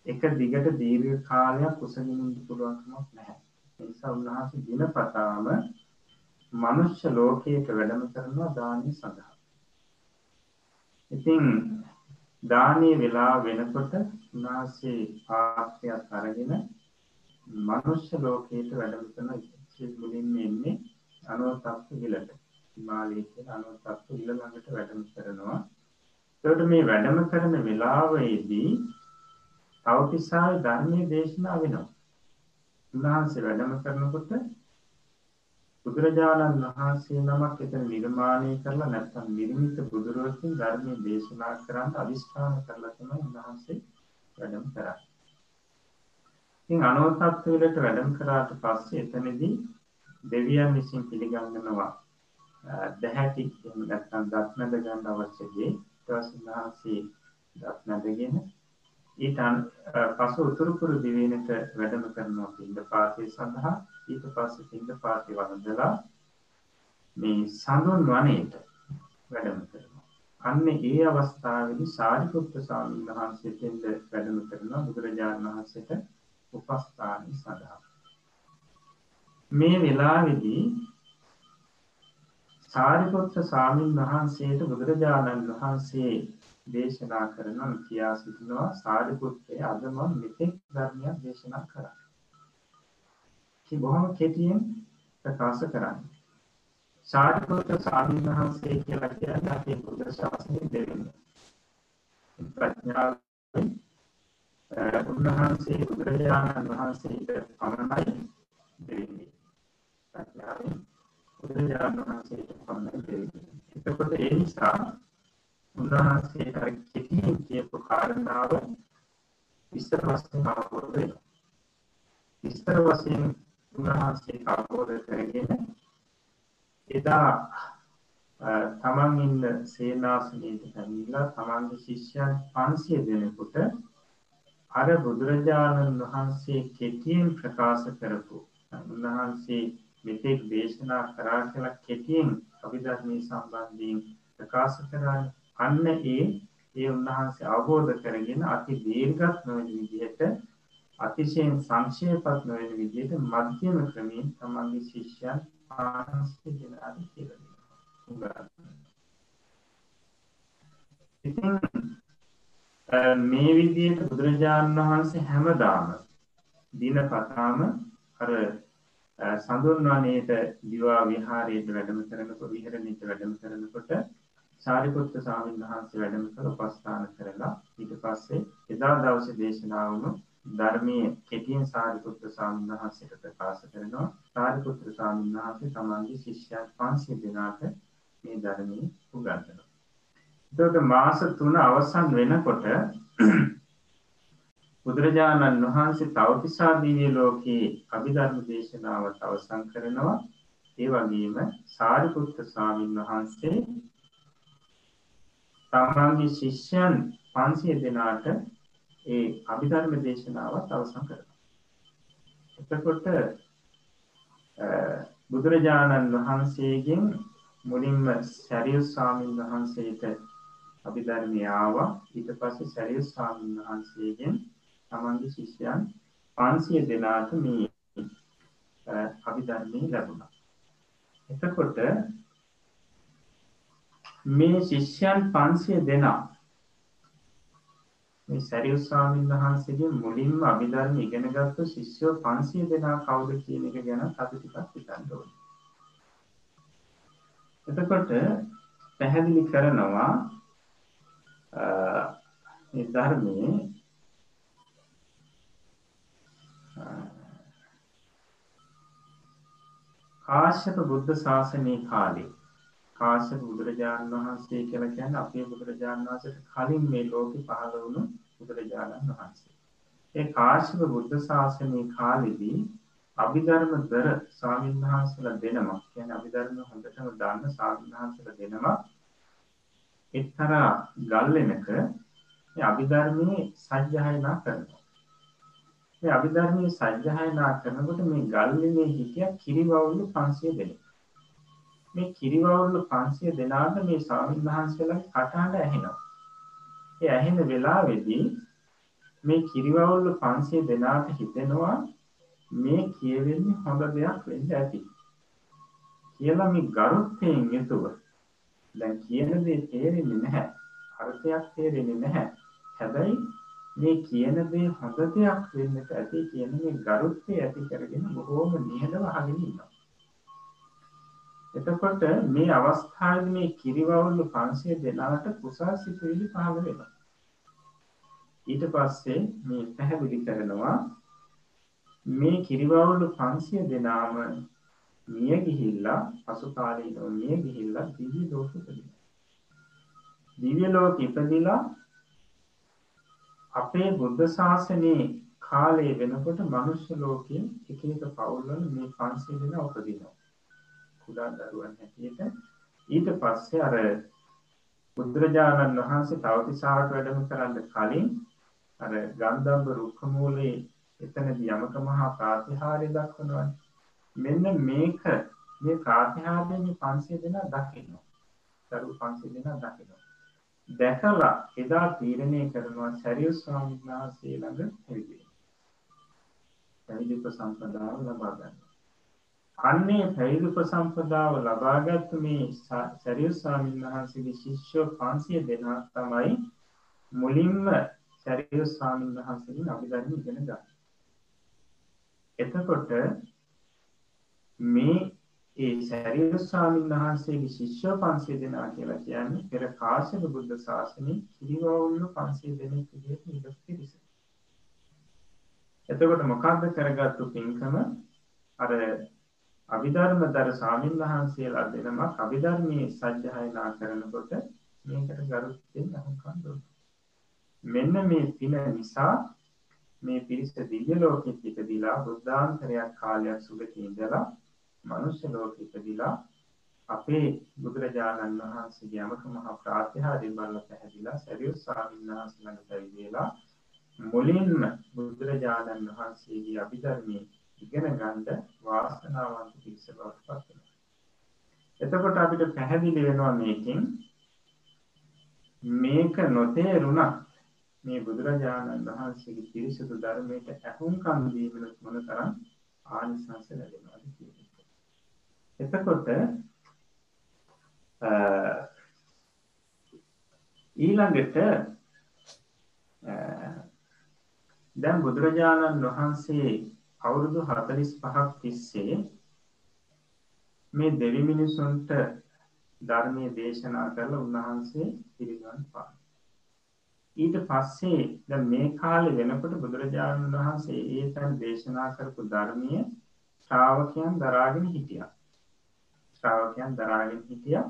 එක දිගට දීර්ඝ කාලයක් කුසගින්න ඉන්න පුළුවන්කමක් නැහැ. ඒ නිසා උන්වහන්සේ දිනපතාම මනුෂ්‍ය ලෝකයට වැඩම කරනවා දානය සඳහා. ඉතින් දානීය වෙලා වෙනකොට උන්වහන්සේ පාත්‍රයක් අරගෙන මනුෂ්‍ය ලෝකයට වැඩම කරන ඉතිරි මුලින්ම එන්නේ අනෝතප්ප විලට. හිමාලයේ තියෙන අනුතත්තු ඉල ළඟට වැඩම කරනවා. ඒකට මේ වැඩම කරන වෙලාවේදී තවතිසාවේ ධර්මයේ දේශනා වෙනවා. උන්වහන්සේ වැඩම කරනකොට බුදුරජාණන් වහන්සේ නමක් එතන නිර්මාණය කරලා නැත්නම් නිර්මිත බුදුරජාණන් ධර්මයේ දේශනා කරන්න අදිස්ථාන කරලා තමයි උන්වහන්සේ වැඩම කරන්නේ. ඉතින් අනෝතත්ව වලට වැඩම කරාට පස්සේ එතනදී දෙවියන් විසින් පිළිගන්නවා දැහැටි එහෙම නැත්නම් දත් නැද ගන්න අවශ්‍ය දේ ඊටවස්නාසී දත් නැදගෙන ඊට පසු උතුරු කුරු දිවයිනට වැඩම කරනවා පින්ද පාතේ සඳහා. ඊට පස්සේ පින්ද පාතේ වන්දලා මේ සඳුන් වනයේට වැඩම කරනවා. අන්න ඒ අවස්ථාවේදී සාරිපුත්ත ස්වාමීන් වහන්සේ දෙන්න වැඩම කරනවා බුදුරජාණන් වහන්සේට උපස්ථාන සඳහා. මේ වෙලාවේදී සාරිපුත්‍ර ස්වාමීන් වහන්සේට බුදුරජාණන් වහන්සේ දේශනා කරනවා කියා සිටිනවා සාරිපුත්‍රය අද මම මෙතෙක් ධර්මයක් දේශනා කරා. කි බොහොම කෙටියෙන් ප්‍රකාශ කරන්නේ. සාරිපුත්‍ර ස්වාමීන් වහන්සේ කියලා කියන්නේ අපේ බුද්ධ ශාසනයේ දෙවියන්. ප්‍රඥාවෙන් උන්වහන්සේ බුදුරජාණන් වහන්සේට පමණයි දෙන්නේ. ප්‍රඥාවෙන් බුදුරජාණන් වහන්සේට පමණයි දෙන්නේ. එතකොට ඒ නිසා උන්වහන්සේට කෙටියෙන් කියපු කාරණාව විස්තර වශයෙන් අවබෝධ වෙනවා. විස්තර වශයෙන් උන්වහන්සේ අවබෝධ කරගෙන එදා තමන් ඉන්න සේනාසනයට පැමිණිලා තමන්ගේ ශිෂ්‍යයන් 500 දෙනෙකුට අර බුදුරජාණන් වහන්සේ කෙටියෙන් ප්‍රකාශ කරපු උන්වහන්සේ මෙතෙක් දේශනා කරා කියලා කෙටියෙන් අභිධර්මයේ සම්බන්ධයෙන් ප්‍රකාශ කරන්නේ අන්න ඒ ඒ උන්වහන්සේ අවබෝධ කරගෙන අති දීර්ඝත් නොවන විදිහට අතිශයින් සංක්ෂේපත් නොවන විදිහට මධ්‍යම ක්‍රමයෙන් තමන්ගේ ශිෂ්‍යයන් පාන්සිය දෙනාට කියලා දෙනවා. ඉතින් මේ විදිහට බුදුරජාණන් වහන්සේ හැමදාම දිනපතාම අර සඳුන් වනයේට දිවා විහාරයට වැඩම කරනකොට විහරණයට වැඩම කරනකොට සාරිපුත්ත ස්වාමීන් වහන්සේ වැඩම කළ උපස්ථාන කරලා ඊට පස්සේ එදා දවසේ දේශනාවම ධර්මයේ කෙටියෙන් සාරිපුත්ත ස්වාමීන් වහන්සේට ප්‍රකාශ කරනවා සාරිපුත්‍ර ස්වාමීන් වහන්සේ තමන්ගේ ශිෂ්‍යයන් 500 දෙනාට මේ ධර්මයේ උගන්වනවා. එතකොට මාස 3 අවසන් වෙනකොට බුදුරජාණන් වහන්සේ තවතිසා දිව්‍ය ලෝකයේ අභිධර්ම දේශනාවත් අවසන් කරනවා. ඒ වගේම සාරිපුත්ත ස්වාමීන් වහන්සේ තමන්ගේ ශිෂ්‍යයන් 500 දෙනාට ඒ අභිධර්ම දේශනාවත් අවසන් කරනවා. එතකොට බුදුරජාණන් වහන්සේගෙන් මුලින්ම සරියු ස්වාමීන් වහන්සේට අභිධර්මය ආවා ඊට පස්සේ සරියු ස්වාමීන් වහන්සේගෙන් තමන්ගේ ශිෂ්‍යයන් 500 දෙනාට මේ අභිධර්මය ලැබුණා. එතකොට මේ ශිෂ්‍යයන් 500 දෙනා මේ සරියු ස්වාමීන් වහන්සේගේ මුලින්ම අභිධර්ම ඉගෙනගත්තු ශිෂ්‍යෝ 500 දෙනා කවුද කියන එක ගැන අපි ටිකක් හිතන්න ඕනේ. එතකොට පැහැදිලි කරනවා මේ ධර්මයේ කාශ්‍යප බුද්ධ ශාසනයේ කාලේ කාශ්‍යප බුදුරජාණන් වහන්සේ කියලා කියන්නේ අපේ බුදුරජාණන් වහන්සේට කලින් මේ ලෝකෙ පහළ වුණු බුදුරජාණන් වහන්සේ. ඒ කාශ්‍යප බුද්ධ ශාසනයේ කාලෙදී අභිධර්ම දර ස්වාමීන් වහන්සේලා දෙනමක් කියන්නේ අභිධර්ම හොඳටම දන්න ස්වාමීන් වහන්සේලා දෙනමක් එක්තරා ගල්ලෙනක මේ අභිධර්මයේ සජ්ජායනා කරනවා. මේ අභිධර්මයේ සජ්ජායනා කරනකොට මේ ගල්ලෙනේ හිටිය කිරිවවුලු 500 දෙනෙක්. මේ කිරිවවුල්ල 500 දෙනාට මේ ස්වාමීන් වහන්සේලාගේ කටහඬ ඇහෙනවා. ඒ ඇහෙන වෙලාවේදී මේ කිරිවවුල්ල 500 දෙනාට හිතෙනවා මේ කියවෙන්නේ හොඳ දෙයක් වෙන්න ඇති. කියලා මේ ගරුත්වයෙන් යුතුව දැන් කියන දේ තේරෙන්නේ නැහැ. අර්ථයක් තේරෙන්නේ නැහැ. හැබැයි මේ කියන දේ හොඳ දෙයක් වෙන්නට ඇති කියන මේ ගරුත්වය ඇති කරගෙන බොහෝම නිහඬව අහගෙන ඉන්නවා. එතකොට මේ අවස්ථාවේ මේ කිරිවවුල්ලු 500 දෙනාට කුසල් සිතුවිලි පහළ වෙනවා. ඊට පස්සේ මේ පැහැදිලි කරනවා මේ කිරිවවුල්ලු 500 දෙනාම මිය ගිහිල්ලා පසු කාලීනව මිය ගිහිල්ලා දිව්‍ය ලෝකෙ ඉපදිනවා. දිව්‍ය ලෝකෙ ඉපදිලා අපේ බුද්ධ ශාසනයේ කාලය වෙනකොට මනුෂ්‍ය ලෝකයේ එක එක පවුල්වල මේ 500 දෙනා උපදිනවා. කුඩා දරුවන් හැටියට ඊට පස්සේ අර බුදුරජාණන් වහන්සේ තවතිසාවට වැඩම කරන්න කලින් අර ගන්ධබ්බ රුක්ක මූලේ එතනදී යමක මහා ප්‍රාතිහාර්ය දක්වනවානේ මෙන්න මේක මේ ප්‍රාතිහාර්යයේ මේ 500 දෙනා දකිනවා දරු 500 දෙනා දකිනවා දැකලා එදා තීරණය කරනවා සරියුස් ස්වාමීන් වහන්සේ ළඟ ඇවිදින්න. පැවිදි ප්‍රසම්පදාව ලබා ගන්න. අන්නේ පැවිදි උපසම්පදාව ලබාගත් මේ සරියු ස්වාමීන් වහන්සේගේ ශිෂ්‍යෝ 500 දෙනා තමයි මුලින්ම සැරියු ස්වාමීන් වහන්සේගෙන් අභිධර්ම ඉගෙන ගන්න. එතකොට මේ ඒ සැරියු ස්වාමීන් වහන්සේගේ ශිෂ්‍ය 500 දෙනා කියලා කියන්නේ පෙර කාශ්‍යප බුද්ධ ශාසනයේ කිරිවවුල්ල 500 දෙනෙක් විදිහට ඉඳපු පිරිස. එතකොට මොකක්ද කරගත්තු පින්කම අර අභිධර්මදර ස්වාමීන් වහන්සේලා දෙනමක් අභිධර්මයේ සජ්ජායනා කරනකොට මේකට ගරුත්වෙන් අහුම්කම් දුන්නා. මෙන්න මේ පින නිසා මේ පිරිස දිව්‍ය ලෝකෙට ඉපදිලා බුද්ධාන්තරයක් කාලයක් සුගතිය ඉඳලා මනුෂ්‍ය ලෝකෙ ඉපදිලා අපේ බුදුරජාණන් වහන්සේගේ යමක මහා ප්‍රාතිහාර්ය බලලා පැහැදිලා සරියුත් ස්වාමීන් වහන්සේ ළඟ පැවිදිලා මුලින්ම බුදුරජාණන් වහන්සේගේ අභිධර්මයේ ඉගෙන ගන්න වාසනාවන්ත පිරිස බවට පත් වෙනවා. එතකොට අපිට පැහැදිලි වෙනවා මේකෙන් මේක නොතේරුණත් මේ බුදුරජාණන් වහන්සේගේ පිරිසිදු ධර්මයට ඇහුම්කන් දීමෙන් මොනතරම් ආනිසංස ලැබෙනවද කියන එක. එතකොට ඊළඟට දැන් බුදුරජාණන් වහන්සේ අවුරුදු හතලිස් පහක් තිස්සේ මේ දෙවි මිනිසුන්ට ධර්මය දේශනා කරල උන්වහන්සේ පිරිගන් පා. ඊට පස්සේ ද මේ කාලෙ වෙනකොට බුදුරජාණන් වහන්සේ ඒ තැන් දේශනා කරපු ධර්මය ශ්‍රාවකයන් දරාගෙන හිටිය. ශ්‍රාවකයන් දරාගෙන හිටිය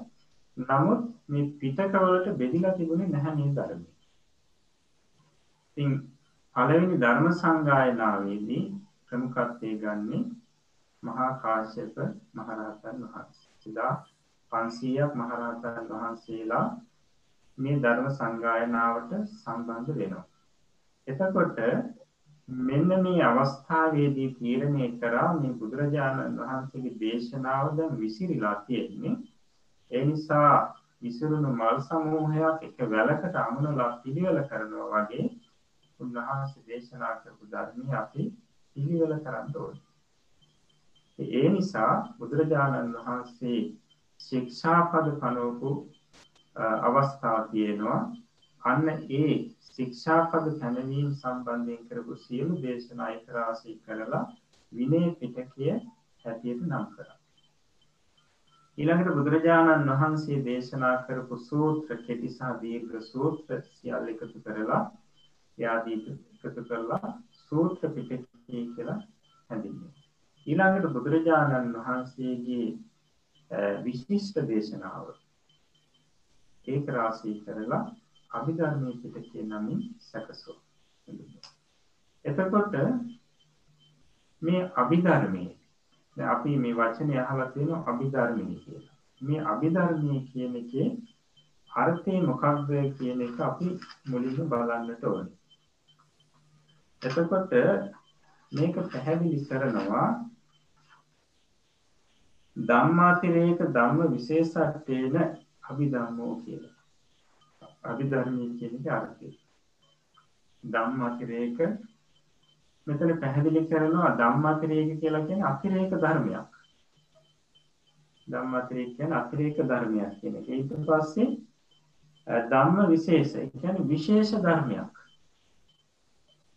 නමුත් මේ පිටකවලට බෙදිලා තිබුණේ නැහැ මේ ධර්මය. පළවෙනි ධර්ම සංගායනාවේදී ප්‍රමුඛත්වය ගන්නේ මහා කාශ්‍යප මහරහතන් වහන්සේ. එදා 500ක් මහරහතන් වහන්සේලා මේ ධර්ම සංගායනාවට සම්බන්ධ වෙනවා. එතකොට මෙන්න මේ අවස්ථාවේදී තීරණය කරා මේ බුදුරජාණන් වහන්සේගේ දේශනාව දැන් විසිරීලා තියෙන්නේ. ඒ නිසා විසිරුණු මල් සමූහයක් එක වැලකට අමුණලා පිළිවෙල කරනවා වගේ උන්වහන්සේ දේශනා කරපු ධර්මය අපි පිළිවෙල කරන්න ඕන. ඒ නිසා බුදුරජාණන් වහන්සේ ශික්ෂාපද පනෝපු අවස්ථාව තියෙනවා අන්න ඒ ශික්ෂාපද පැනවීම් සම්බන්ධයෙන් කරපු සියලු දේශනා එකරාශී කරලා විනය පිටකය හැටියට නම් කර. ඊළඟට බුදුරජාණන් වහන්සේ දේශනා කරපු සූත්‍ර කෙටිසා දීර්ඝ සූත්‍ර සියල් එකතු කරලා යාදී එකතු කරලා සූත්‍ර පිටක කියලා හැඳින්වෙනවා. ඊළඟට බුදුරජාණන් වහන්සේගේ විශිෂ්ට දේශනාව ඒක රාශී කරලා අභිධර්මයේ පිටකේ නමින් සැකසෝ. එතකොට මේ අභිධර්මයේ අපි මේ වචනේ අහලා තියෙනවා අභිධර්මයේ කියලා. මේ අභිධර්මයේ කියන එකේ අර්ථය මොකක්ද කියන එක අපි මුලින්ම බලන්නට ඕනේ. එතකොට මේක පැහැදිලි කරනවා ධම්මාතිරේක ධම්ම විශේෂත්වයන අභිධම්මෝ කියලා. අභිධර්මය කියන එක අර්ථය. ධම්මාතිරේක මෙතන පැහැදිලි කරනවා ධම්මාතිරේක කියලා කියන්නේ අතිරේක ධර්මයක්. ධම්මාතිරේක කියන්නේ අතිරේක ධර්මයක් කියන එක. ඊට පස්සේ ධම්ම විශේෂ, ඒ කියන්නේ විශේෂ ධර්මයක්.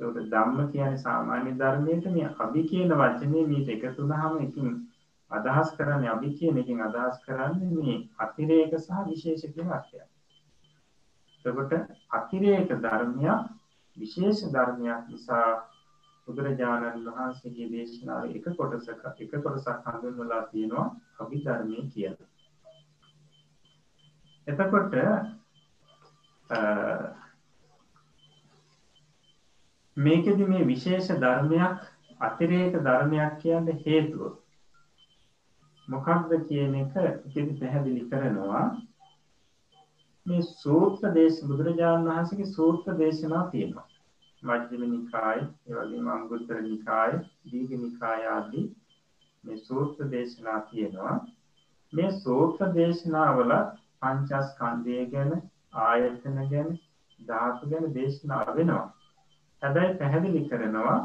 ඒකට ධම්ම කියන්නේ සාමාන්‍ය ධර්මයට මේ අභි කියන වචනේ මේට එකතු වුනහම ඉතින් අදහස් කරන්නේ අභි කියන එකෙන් අදහස් කරන්නේ මේ අතිරේක සහ විශේෂ කියන අර්ථය. එතකොට අතිරේක ධර්මයක් විශේෂ ධර්මයක් නිසා බුදුරජාණන් වහන්සේගේ දේශනාවේ එක කොටසක එක කොටසක් හඳුන්වලා තියෙනවා අභිධර්මයේ කියලා. එතකොට මේකෙදි මේ විශේෂ ධර්මයක් අතිරේක ධර්මයක් කියන්න හේතුව. මොකක්ද කියන එක ඉතින් පැහැදිලි කරනවා. මේ සූත්‍ර දේශ බුදුරජාණන් වහන්සේගේ සූත්‍ර දේශනා තියෙනවා. මජ්ක්‍ධිම නිකාය ඒ වගේම අංගුත්තර නිකාය දීඝ නිකාය ආදී මේ සූත්‍ර දේශනා තියෙනවා. මේ සූත්‍ර දේශනාවල පංචස්කන්ධය ගැන ආයතන ගැන ධාතු ගැන දේශනා වෙනවා. හැබැයි පැහැදිලි කරනවා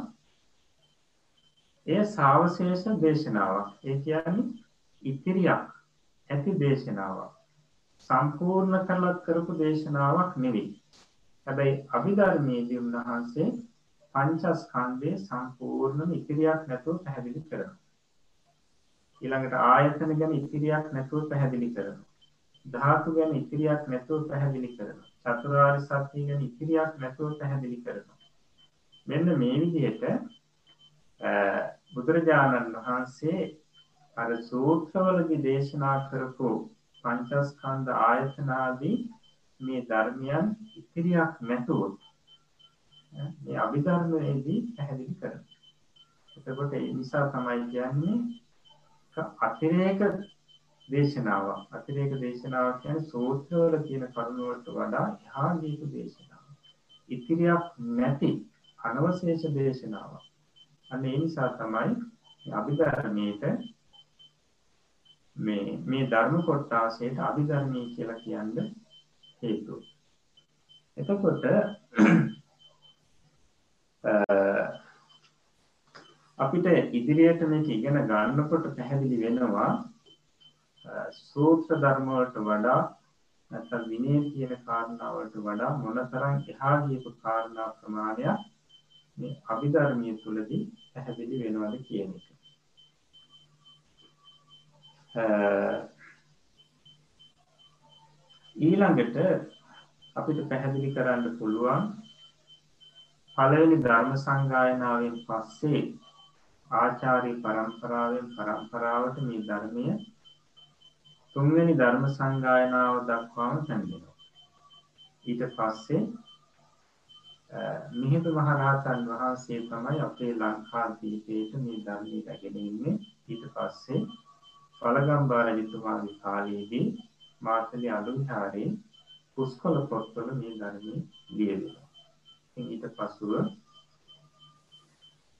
එය සාවශේෂ දේශනාවක්. ඒ කියන්නේ ඉතිරියක් ඇති දේශනාවක්. සම්පූර්ණ කරලත් කරපු දේශනාවක් නෙවෙයි. හැබැයි අභිධර්මයේදී උන්වහන්සේ පංචස්කන්ධයේ සම්පූර්ණම ඉතිරියක් නැතුව පැහැදිලි කරනවා. ඊළඟට ආයතන ගැන ඉතිරියක් නැතුව පැහැදිලි කරනවා. ධාතු ගැන ඉතිරියක් නැතුව පැහැදිලි කරනවා. චතුරාර්ය සත්‍ය ගැන ඉතිරියක් නැතුව පැහැදිලි කරනවා. මෙන්න මේ විදිහට බුදුරජාණන් වහන්සේ අර සූත්‍රවලදී දේශනා කරපු පංචස්කන්ධ ආයතන ආදී මේ ධර්මයන් ඉතිරියක් නැතුව මේ අභිධර්මයේදී පැහැදිලි කරනවා. එතකොට ඒ නිසා තමයි කියන්නේ අතිරේක දේශනාවක්. අතිරේක දේශනාවක් කියන්නේ සූත්‍රවල තියෙන කරුණ වලට වඩා එහා ගියපු දේශනාවක්. ඉතිරියක් නැති අනවශේෂ දේශනාවක්. අන්න ඒ නිසා තමයි අභිධර්මයේට මේ මේ ධර්ම කොටාසයට අභිධර්මයේ කියලා කියන්න හේතුව. එතකොට අපිට ඉදිරියට මේක ඉගෙන ගන්නකොට පැහැදිලි වෙනවා සූත්‍ර ධර්ම වලට වඩා නැත්නම් විනය කියන කාරණාවලට වඩා මොනතරම් එහා ගියපු කාරණා ප්‍රමාණයක් මේ අභිධර්මයේ තුලදී පැහැදිලි වෙනවද කියන එක. ඊළඟට අපිට පැහැදිලි කරන්න පුළුවන් පළවෙනි ධර්ම සංගායනාවෙන් පස්සේ ආචාර්ය පරම්පරාවෙන් පරම්පරාවට මේ ධර්මය තුන්වෙනි ධර්ම සංගායනාව දක්වාම පැමිණෙනවා. ඊට පස්සේ මිහිඳු මහරහතන් වහන්සේ තමයි අපේ ලංකාදීපයට මේ ධර්මය රැගෙන ඉන්නේ. ඊට පස්සේ පළගම්බා රජතුමාගේ කාලයේදී මාතලේ අලුවිහාරේ පුස්කොළ පොත්වල මේ ධර්මය ලියවෙනවා. ඊට පසුව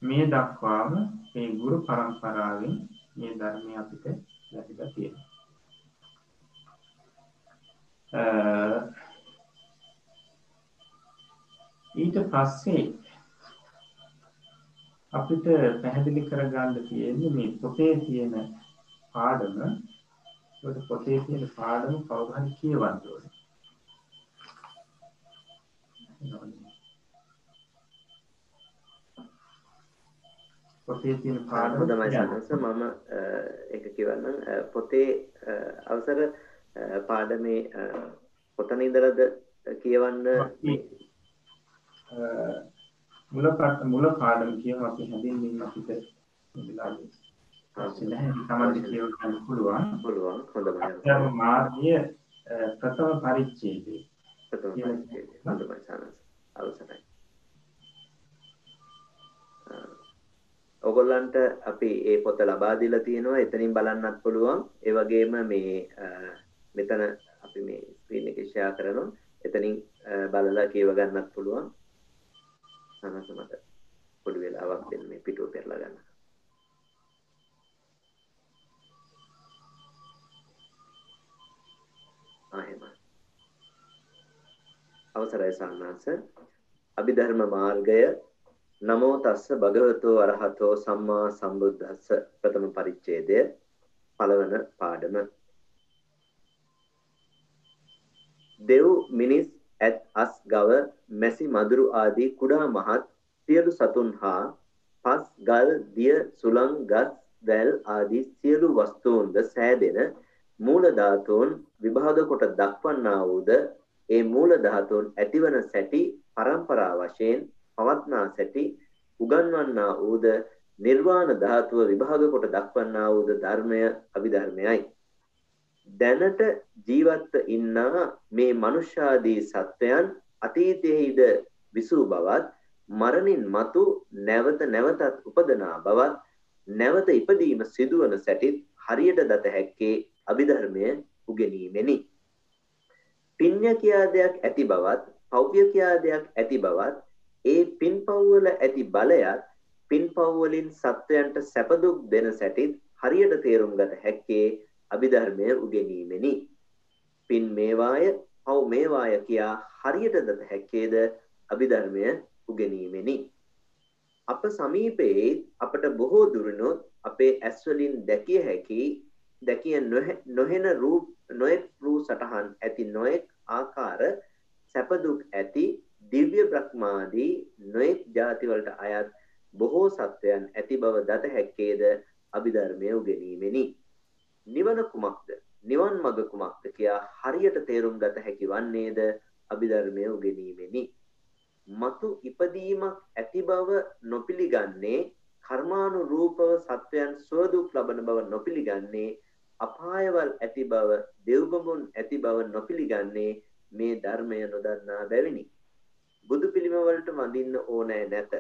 මේ දක්වාම මේ ගුරු පරම්පරාවෙන් මේ ධර්මය අපිට ලැබිලා තියෙනවා. ඊට පස්සේ අපිට පැහැදිලි කරගන්න තියෙන්නේ මේ පොතේ තියෙන පාඩම. ඒකට පොතේ තියෙන පාඩම කවුරු හරි කියවන්න ඕනේ. පොතේ තියෙන පාඩම හොඳයි සනස මම ඒක කියවන්නම්. පොතේ අවසර පාඩමේ කොතන ඉඳලාද කියවන්න මුල මුල පාඩම කියමු අපි හැදින්මින් අපිට වෙලාවේ අවශ්‍ය නැහැ. තමයි කියව ගන්න පුළුවන්. පුළුවන්. හොඳයි මාර්ගය ප්‍රථම පරිච්ඡේදය. ප්‍රථම පරිච්ඡේදය. හොඳයි සනස අවසරයි. ඔගොල්ලන්ට අපි ඒ පොත ලබා දීලා තියෙනවා. එතනින් බලන්නත් පුළුවන්. ඒ වගේම මේ මෙතන අපි මේ ස්ක්‍රීන් එකේ ෂෙයා කරනවා. එතනින් බලලා කියව ගන්නත් පුළුවන් සනස මට පොඩි වෙලාවක් දෙන්න මේ පිටුව පෙරලා ගන්න. ආයෙම අවසරයි සම්මාස අභිධර්ම මාර්ගය නමෝ තස්ස භගවතෝ අරහතෝ සම්මා සම්බුද්දස්ස ප්‍රථම පරිච්ඡේදය පළවන පාඩම. දෙව් මිනිස් ඇත් අස් ගව මැසි මදුරු ආදී කුඩා මහත් සියලු සතුන් හා පස් ගල් දිය සුළං ගස් වැල් ආදී සියලු වස්තුන්ද සෑදෙන මූල ධාතුන් විභාග කොට දක්වන්නා වූද ඒ මූල ධාතුන් ඇතිවන සැටි පරම්පරා වශයෙන් පවත්නා සැටි උගන්වන්නා වූද නිර්වාණ ධාතුව විභාග කොට දක්වන්නා වූද ධර්මය අභිධර්මයයි. දැනට ජීවත්ව ඉන්නා මේ මනුෂ්‍යාදී සත්වයන් අතීතයේද විසූ බවත් මරණින් මතු නැවත නැවතත් උපදනා බවත් නැවත ඉපදීම සිදුවන සැටිත් හරියට දත හැක්කේ අභිධර්මය උගෙනීමෙනි. පින්්‍ය කියා දෙයක් ඇති බවත් පෞ්‍ය කියා දෙයක් ඇති බවත් ඒ පින්පව්වල ඇති බලයත් පින්පව්වලින් සත්වයන්ට සැපදුක් දෙන සැටිත් හරියට තේරුම් ගත හැක්කේ අභිධර්මය උගෙනීමෙනි. පින් මේවාය පව් මේවාය කියා හරියට දත හැක්කේද අභිධර්මය උගෙනීමෙනි. අප සමීපයේ අපට බොහෝ දුරනොත් අපේ ඇස්වලින් දැකිය හැකි දැකිය නොහෙන රූප නොයෙක් රූ සටහන් ඇති නොයෙක් ආකාර සැපදුක් ඇති දිව්‍ය බ්‍රහ්මාදී නොඑක් ಜಾති වලට අයත් බොහෝ සත්වයන් ඇති බව දත හැක්කේද අභිධර්මය උගෙනීමෙනි. නිවන කුමක්ද? නිවන් මඟ කුමක්ද කියා හරියට තේරුම් ගත හැකි වන්නේද අභිධර්මය උගෙනීමෙනි. මතු ඉපදීමක් ඇති බව නොපිළිගන්නේ කර්මානුරූපව සත්වයන් සුවදුක් ලබන බව නොපිළිගන්නේ අපායවල් ඇති බව දෙව්බඹුන් ඇති බව නොපිළිගන්නේ මේ ධර්මය නොදන්නා බැවිනි. බුදු පිළිම වලට වඳින්න ඕනෑ නැත.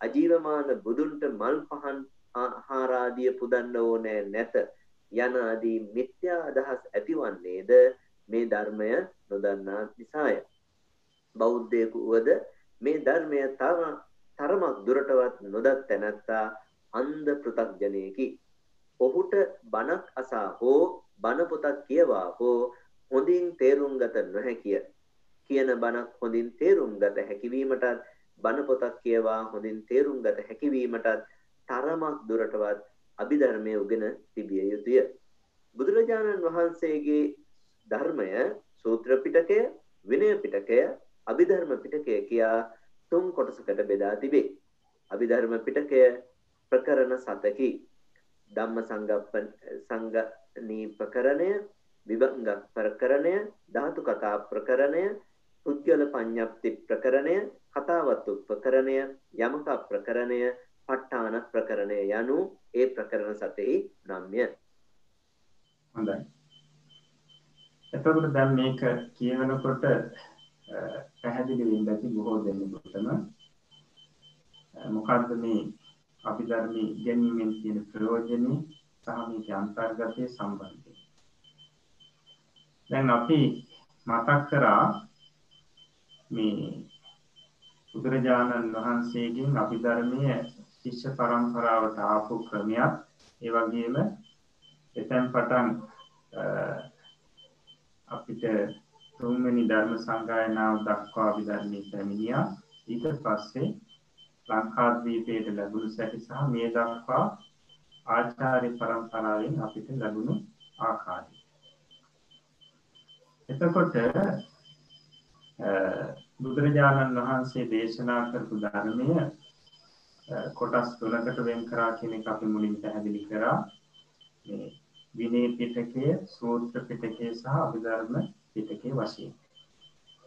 අජීවමාන බුදුන්ට මල් පහන් ආහාරාදිය පුදන්න ඕනෑ නැත. යන ආදී මිත්‍යා අදහස් ඇතිවන්නේද මේ ධර්මය නොදන්නා නිසාය. බෞද්ධයෙකු වුවද මේ ධර්මය තරමක් දුරටවත් නොදත් තැනැත්තා අන්ධ පෘථග්ජනයෙකි. ඔහුට බණක් අසා හෝ බණ පොතක් කියවා හෝ හොඳින් තේරුම් ගත නොහැකිය. කියන බණක් හොඳින් තේරුම් ගත හැකිවීමටත් බණ පොතක් කියවා හොඳින් තේරුම් ගත හැකිවීමටත් තරමක් දුරටවත් අභිධර්මය උගෙන තිබිය යුතුය. බුදුරජාණන් වහන්සේගේ ධර්මය සූත්‍ර පිටකය විනය පිටකය අභිධර්ම පිටකය කියා තුන් කොටසකට බෙදා තිබේ. අභිධර්ම පිටකය ප්‍රකරණ සතකි. ධම්ම සංගප්ප සංගනී ප්‍රකරණය විභංග ප්‍රකරණය ධාතු කතා ප්‍රකරණය පුද්ගල පඤ්ඤප්ති ප්‍රකරණය කතාවත්තු ප්‍රකරණය යමක ප්‍රකරණය ප ဋ ාණ ප්‍රකරණය යනු ඒ ප්‍රකරණ සතෙහි නම්ය හොඳයි එතකොට දැන් මේක කියවනකොට පැහැදිලි වෙන්න ඇති බොහෝ දෙනෙකුටම මොකද්ද මේ අභිධර්මී ගැනීමෙන් තියෙන ප්‍රයෝජනේ සහ මේකේ අන්තර්ගතයේ සම්බන්ධය. දැන් අපි මතක් කරා මේ බුදුරජාණන් වහන්සේගෙන් අභිධර්මයේ ශිෂ්‍ය පරම්පරාවට ආපු ක්‍රමයක් ඒ වගේම එතෙන් පටන් අපිට තුන්වෙනි ධර්ම සංගායනාව දක්වා අභිධර්මයේ පැමිණියා ඊට පස්සේ ලංකාද්වීපයට ලැබුණු සැටි සහ මේ දක්වා ආචාර්ය පරම්පරාවෙන් අපිට ලැබුණු ආකාරය. එතකොට බුදුරජාණන් වහන්සේ දේශනා කරපු ධර්මය කොටස් තුනකට වෙන් කරා කියන එක අපි මුලින් පැහැදිලි කරා. මේ විනය පිටකය, සූත්‍ර පිටකය සහ අභිධර්ම පිටකය වශයෙන්.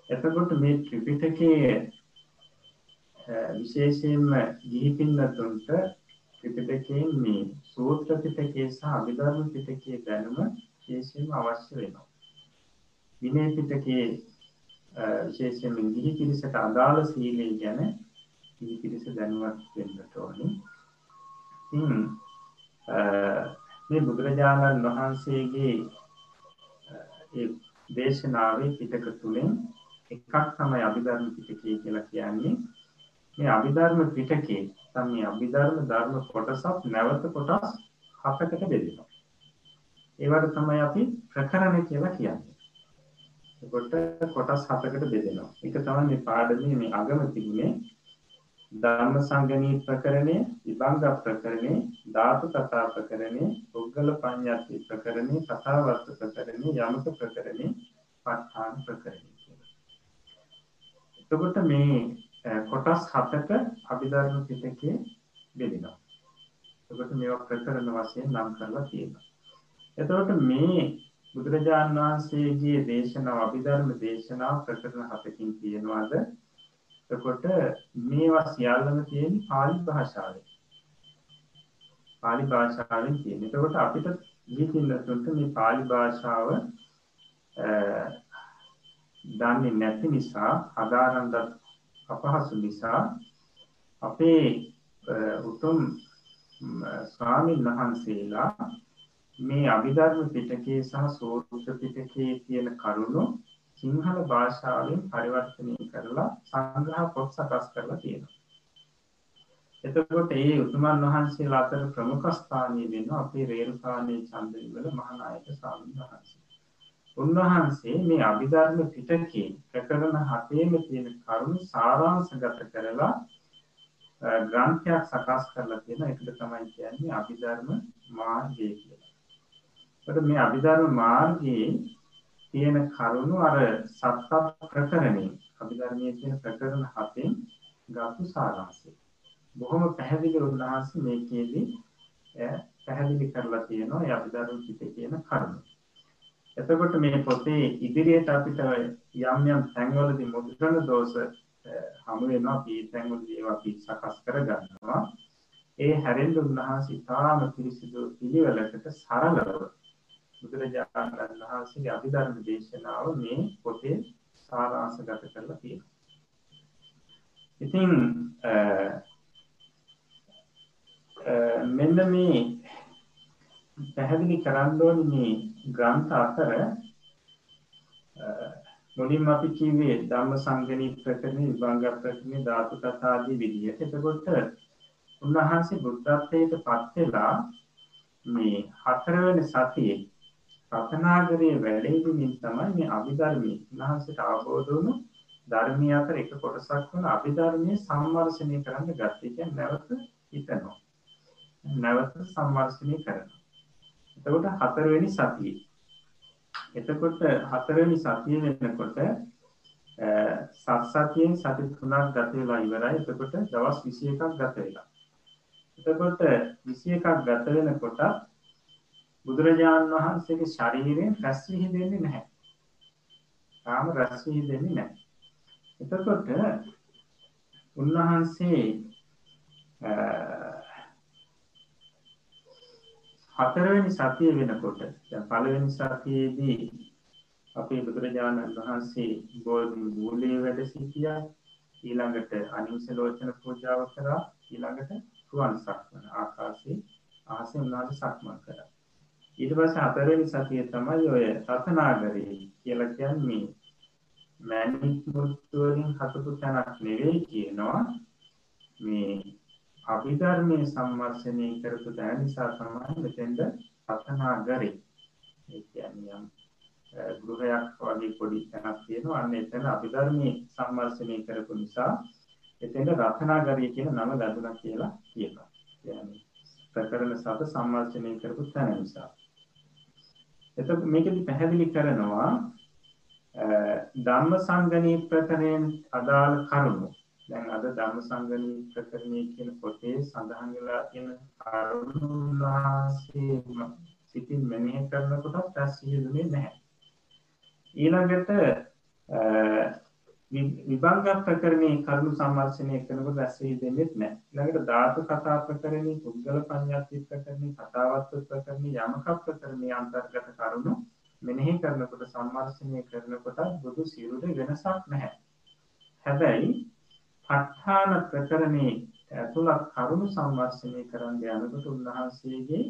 එතකොට මේ ත්‍රිපිටකයේ විශේෂයෙන්ම ගිහි පින්නතුන්ට ත්‍රිපිටකයෙන් මේ සූත්‍ර පිටකයේ සහ අභිධර්ම පිටකයේ දැනුම විශේෂයෙන්ම අවශ්‍ය වෙනවා. විනය පිටකයේ විශේෂයෙන්ම ගිහි පිරිසට අදාළ සීලය ගැන ගිහි පිරිස දැනුවත් වෙන්නට ඕනේ. ඉතින් මේ බුදුරජාණන් වහන්සේගේ ඒ දේශනාවේ පිටක තුලින් එකක් තමයි අභිධර්ම පිටකය කියලා කියන්නේ මේ අභිධර්ම පිටකේ නැත්නම් මේ අභිධර්ම ධර්ම කොටසක් නැවත කොටස් හතකට බෙදෙනවා. ඒවට තමයි අපි ප්‍රකරණ කියලා කියන්නේ. එතකොට කොටස් හතකට බෙදෙනවා. ඒක තමයි මේ පාඩමේ මේ අගම තිබුණේ ධර්ම සංගණී ප්‍රකරණය, විභංග ප්‍රකරණය, ධාතු කතා ප්‍රකරණය, පුද්ගල පඤ්ඤාති ප්‍රකරණය, කතාවත් ප්‍රකරණය, යමක ප්‍රකරණය, ප ဋ ාණ ප්‍රකරණය කියලා. එතකොට මේ කොටස් හතක අභිධර්ම පිටකේ බෙදෙනවා. එතකොට මේවා ප්‍රකරණ වශයෙන් නම් කරලා තියෙනවා. එතකොට මේ බුදුරජාණන් වහන්සේගේ දේශනාව අභිධර්ම දේශනාව ප්‍රකරණ හතකින් තියෙනවාද? එතකොට මේවා සියල්ලම තියෙන පාලි භාෂාවෙන්. පාලි භාෂාවෙන් තියෙන. එතකොට අපිට දීපින්නතුන්ට මේ පාලි භාෂාව දන්නේ නැති නිසා අදාරන්දත් අපහසු නිසා අපේ උතුම් ස්වාමීන් වහන්සේලා මේ අභිධර්ම පිටකේ සහ සූත්‍ර පිටකේ තියෙන කරුණු සිංහල භාෂාවෙන් පරිවර්තනය කරලා සංග්‍රහ පොත් සකස් කරලා තියෙනවා. එතකොට ඒ උතුමන් වහන්සේලා අතර ප්‍රමුඛ ස්ථානීය වෙනවා අපේ රේරුකාණේ චන්දවිමල මහානායක ස්වාමීන් වහන්සේ. උන්වහන්සේ මේ අභිධර්ම පිටකේ ප්‍රකරණ හතේම තියෙන කරුණු සාරාංශගත කරලා ග්‍රන්ථයක් සකස් කරලා තියෙන එකට තමයි කියන්නේ අභිධර්ම මාර්ගය කියලා. ඒකට මේ අභිධර්ම මාර්ගයේ තියෙන කරුණු අර සත්ත ප්‍රකරණේ අභිධර්මයේ තියෙන ප්‍රකරණ හතෙන් ගත්තු සාරාංශය. බොහොම පැහැදිලි උන්වහන්සේ මේකේදී පැහැදිලි කරලා තියෙනවා ඒ අභිධර්ම පිටේ කියන කරුණු. එතකොට මේ පොතේ ඉදිරියට අපිට යම් යම් තැන්වලදී මුද්‍රණ දෝෂ හමු වෙනවා අපි තැන්වලදී ඒවා අපි සකස් කරගන්නවා. ඒ හැරෙන්න උන්වහන්සේ තාම පිරිසිදු පිළිවෙලකට සරලව බුදුරජාණන් වහන්සේගේ අභිධර්ම දේශනාව මේ පොතේ සාරාංශගත කරලා තියෙනවා. ඉතින් මෙන්න මේ පැහැදිලි කරන්න ඕනි මේ ග්‍රන්ථ අතර මුලින්ම අපි කිව්වේ ධම්ම සංගණී ප්‍රකරණේ විභංග ප්‍රකරණේ ධාතු කතා ආදී විදිහට. එතකොට උන්වහන්සේ බුද්ධත්වයට පත් වෙලා මේ හතරවෙනි සතියේ රතනාගරයේ වැඩහිඳිමින් තමයි මේ අභිධර්මයේ උන්වහන්සේට අවබෝධ වුණු ධර්මය අතර එක කොටසක් වන අභිධර්මයේ සම්වර්ෂණය කරන්න ගත්තේ. කියන්නේ නැවත හිතනවා. නැවත සම්වර්ෂණය කරනවා. එතකොට හතරවෙනි සතියේ. එතකොට හතරවෙනි සතිය වෙනකොට සත්සතියෙන් සති තුනක් ගත වෙලා ඉවරයි. එතකොට දවස් 21ක් ගත වෙලා. එතකොට 21ක් ගත වෙනකොට බුදුරජාණන් වහන්සේගේ ශරීරයෙන් රැස් විහිදෙන්නේ නැහැ. තාම රැස් විහිදෙන්නේ නැහැ. එතකොට උන්වහන්සේ හතරවෙනි සතිය වෙනකොට දැන් පළවෙනි සතියේදී අපේ බුදුරජාණන් වහන්සේ බෝධි මූලයේ වැඩ සිටියා ඊළඟට අනිංස ලෝචන පූජාව කරා ඊළඟට රුවන් සක්මන ආකාශයේ අහසේ උන්වහන්සේ සක්මන් කරා ඊට පස්සේ හතරවෙනි සතිය තමයි ඔය රතනාගරේ කියලා කියන්නේ මැණික් මුතු වලින් හතපු තැනක් නෙවෙයි කියනවා මේ අභිධර්මයේ සම්වර්ෂණය කරපු දෑ නිසා තමයි මෙතෙන්ද පතනාගරේ ඒ කියන්නේ යම් ගෘහයක් වගේ පොඩි තැනක් තියෙනවා අන්න එතන අභිධර්මයේ සම්වර්ෂණය කරපු නිසා එතෙන්ද රතනාගරේ කියන නම ලැබුණා කියලා කියනවා. කියන්නේ ප්‍රකරණ සත සම්වර්ෂණය කරපු තැන නිසා. එතකොට මේකෙදි පැහැදිලි කරනවා ධම්ම සංගණී ප්‍රකරණයෙන් අදාළ කරුණු දැන් අද ධර්ම සංගණී ප්‍රකරණය කියන පොතේ සඳහන් වෙලා තියෙන කරුණාසේ සිතින් මෙනෙහි කරනකොට දැස් සිහිදුනේ නැහැ. ඊළඟට විභංග ප්‍රකරණේ කරුණු සම්වර්ෂණය කරනකොට දැස් සිහිදෙන්නේ නැහැ. ඊළඟට ධාතු කතා ප්‍රකරණේ පුද්ගල පඤ්ඤාති ප්‍රකරණේ කතාවත් ප්‍රකරණේ යමක ප්‍රකරණේ අන්තර්ගත කරුණු මෙනෙහි කරනකොට සම්වර්ෂණය කරනකොට බුදු සිරුරේ වෙනසක් නැහැ. හැබැයි ප ဋ ාණ ප්‍රකරණේ ඇතුළත් කරුණු සංවර්ෂණය කරන්න යනකොට උන්වහන්සේගේ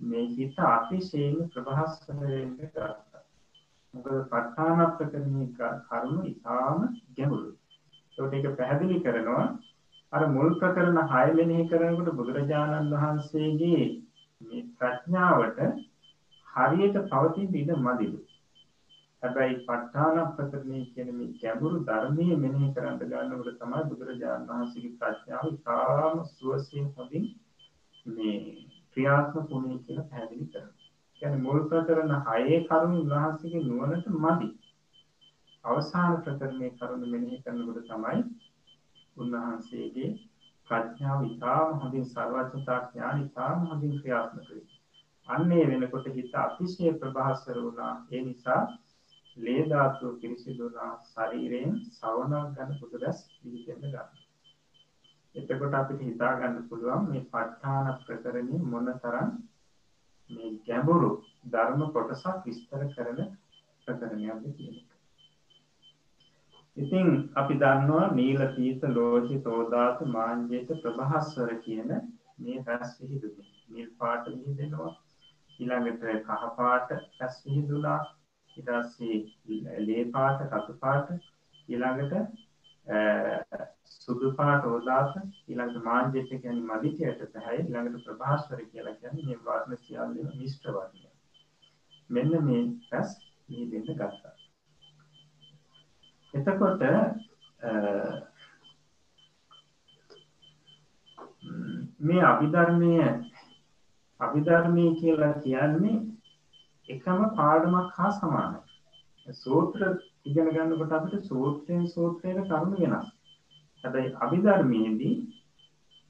මේ හිත අතිශයින්ම ප්‍රභාස්වර වෙන්න ගත්තා. මොකද ප ဋ ාණ ප්‍රකරණේ කරුණු ඉතාම ගැඹුරුයි. ඒකට ඒක පැහැදිලි කරනවා අර මුල් ප්‍රකරණ 6 මෙනෙහි කරනකොට බුදුරජාණන් වහන්සේගේ මේ ප්‍රඥාවට හරියට පවතින ඉඩ මදිලු. හැබැයි ප ဋ ාණ ප්‍රකරණය කියන මේ ගැඹුරු ධර්මයේ මෙනෙහි කරන්න ගන්නකොට තමයි බුදුරජාණන් වහන්සේගේ ප්‍රඥාව ඉතාම සුවසේ හොඳින් මේ ක්‍රියාත්මක වුණේ කියලා පැහැදිලි කරනවා. කියන්නේ මුල් ප්‍රකරණ 6 කරුණු උන්වහන්සේගේ නුවණට මදි. අවසාන ප්‍රකරණයේ කරුණු මෙනෙහි කරනකොට තමයි උන්වහන්සේගේ ප්‍රඥාව ඉතාම හොඳින් සර්වඥතා ඥාන ඉතාම හොඳින් ක්‍රියාත්මක වෙන්නේ. අන්නේ වෙනකොට හිත අතිශය ප්‍රභාස්වර වුණා. ඒ නිසා ලේ ධාතුව පිරිසිදුනා ශරීරයෙන් සවනක් ගන්න පුදුරස් පිළිගන්න ගන්න. එතකොට අපිට හිතා ගන්න පුළුවන් මේ ප ဋ ාණ ප්‍රකරණය මොනතරම් මේ ගැඹුරු ධර්ම කොටසක් විස්තර කරන ප්‍රකරණයක්ද කියන එක. ඉතින් අපි දන්නවා නීල පීත ලෝහිත තෝදාත මාංජේත ප්‍රභාස්වර කියන මේ රස විහිදුනේ. නිල් පාට විහිදෙනවා. ඊළඟට කහ පාට රස විහිදුනා. ඉටස්සේ ලේ පාට රතු පාට ඊළඟට සුදු පාට ඕදාස ඊළඟට මාංජෙට කියන මදිකයට පැහැයි ඊළඟට ප්‍රභාස්වර කියලා කියන්නේ මේ වර්ණ සියල්ලම මිශ්‍ර වර්ණය. මෙන්න මේ රස නිදෙන්න ගත්තා. එතකොට මේ අභිධර්මය අභිධර්මය කියලා කියන්නේ එකම පාඩමක් හා සමානයි. සූත්‍ර ඉගෙන ගන්නකොට අපිට සූත්‍රයෙන් සූත්‍රයට කරුණු වෙනස්. හැබැයි අභිධර්මයේදී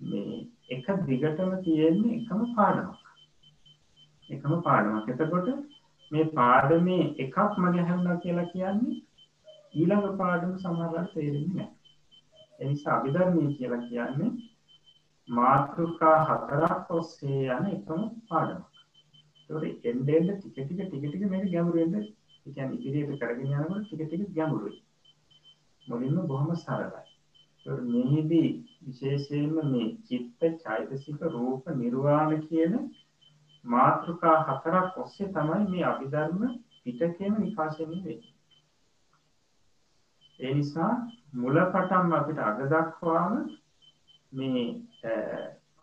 මේ එක දිගටම තියෙන්නේ එකම පාඩමක්. එකම පාඩමක්. එතකොට මේ පාඩමේ එකක් මගේ හැරුණා කියලා කියන්නේ ඊළඟ පාඩම සමහරවිට තේරෙන්නේ නැහැ. ඒ නිසා අභිධර්මයේ කියලා කියන්නේ මාතෘකා හතරක් ඔස්සේ යන එකම පාඩමක්. ඒකට එන්න එන්න ටික ටික ටික ටික මේක ගැඹුරු වෙන්න ඒ කියන්නේ ඉදිරියට කරගෙන යනකොට ටික ටික ගැඹුරුයි. මුලින්ම බොහොම සරලයි. ඒකට මෙහිදී විශේෂයෙන්ම මේ චිත්ත චෛතසික රූප නිර්වාණ කියන මාතෘකා හතරක් ඔස්සේ තමයි මේ අභිධර්ම පිටකේම විකාශනය වෙන්නේ. ඒ නිසා මුලපටන්ම අපිට අග දක්වාම මේ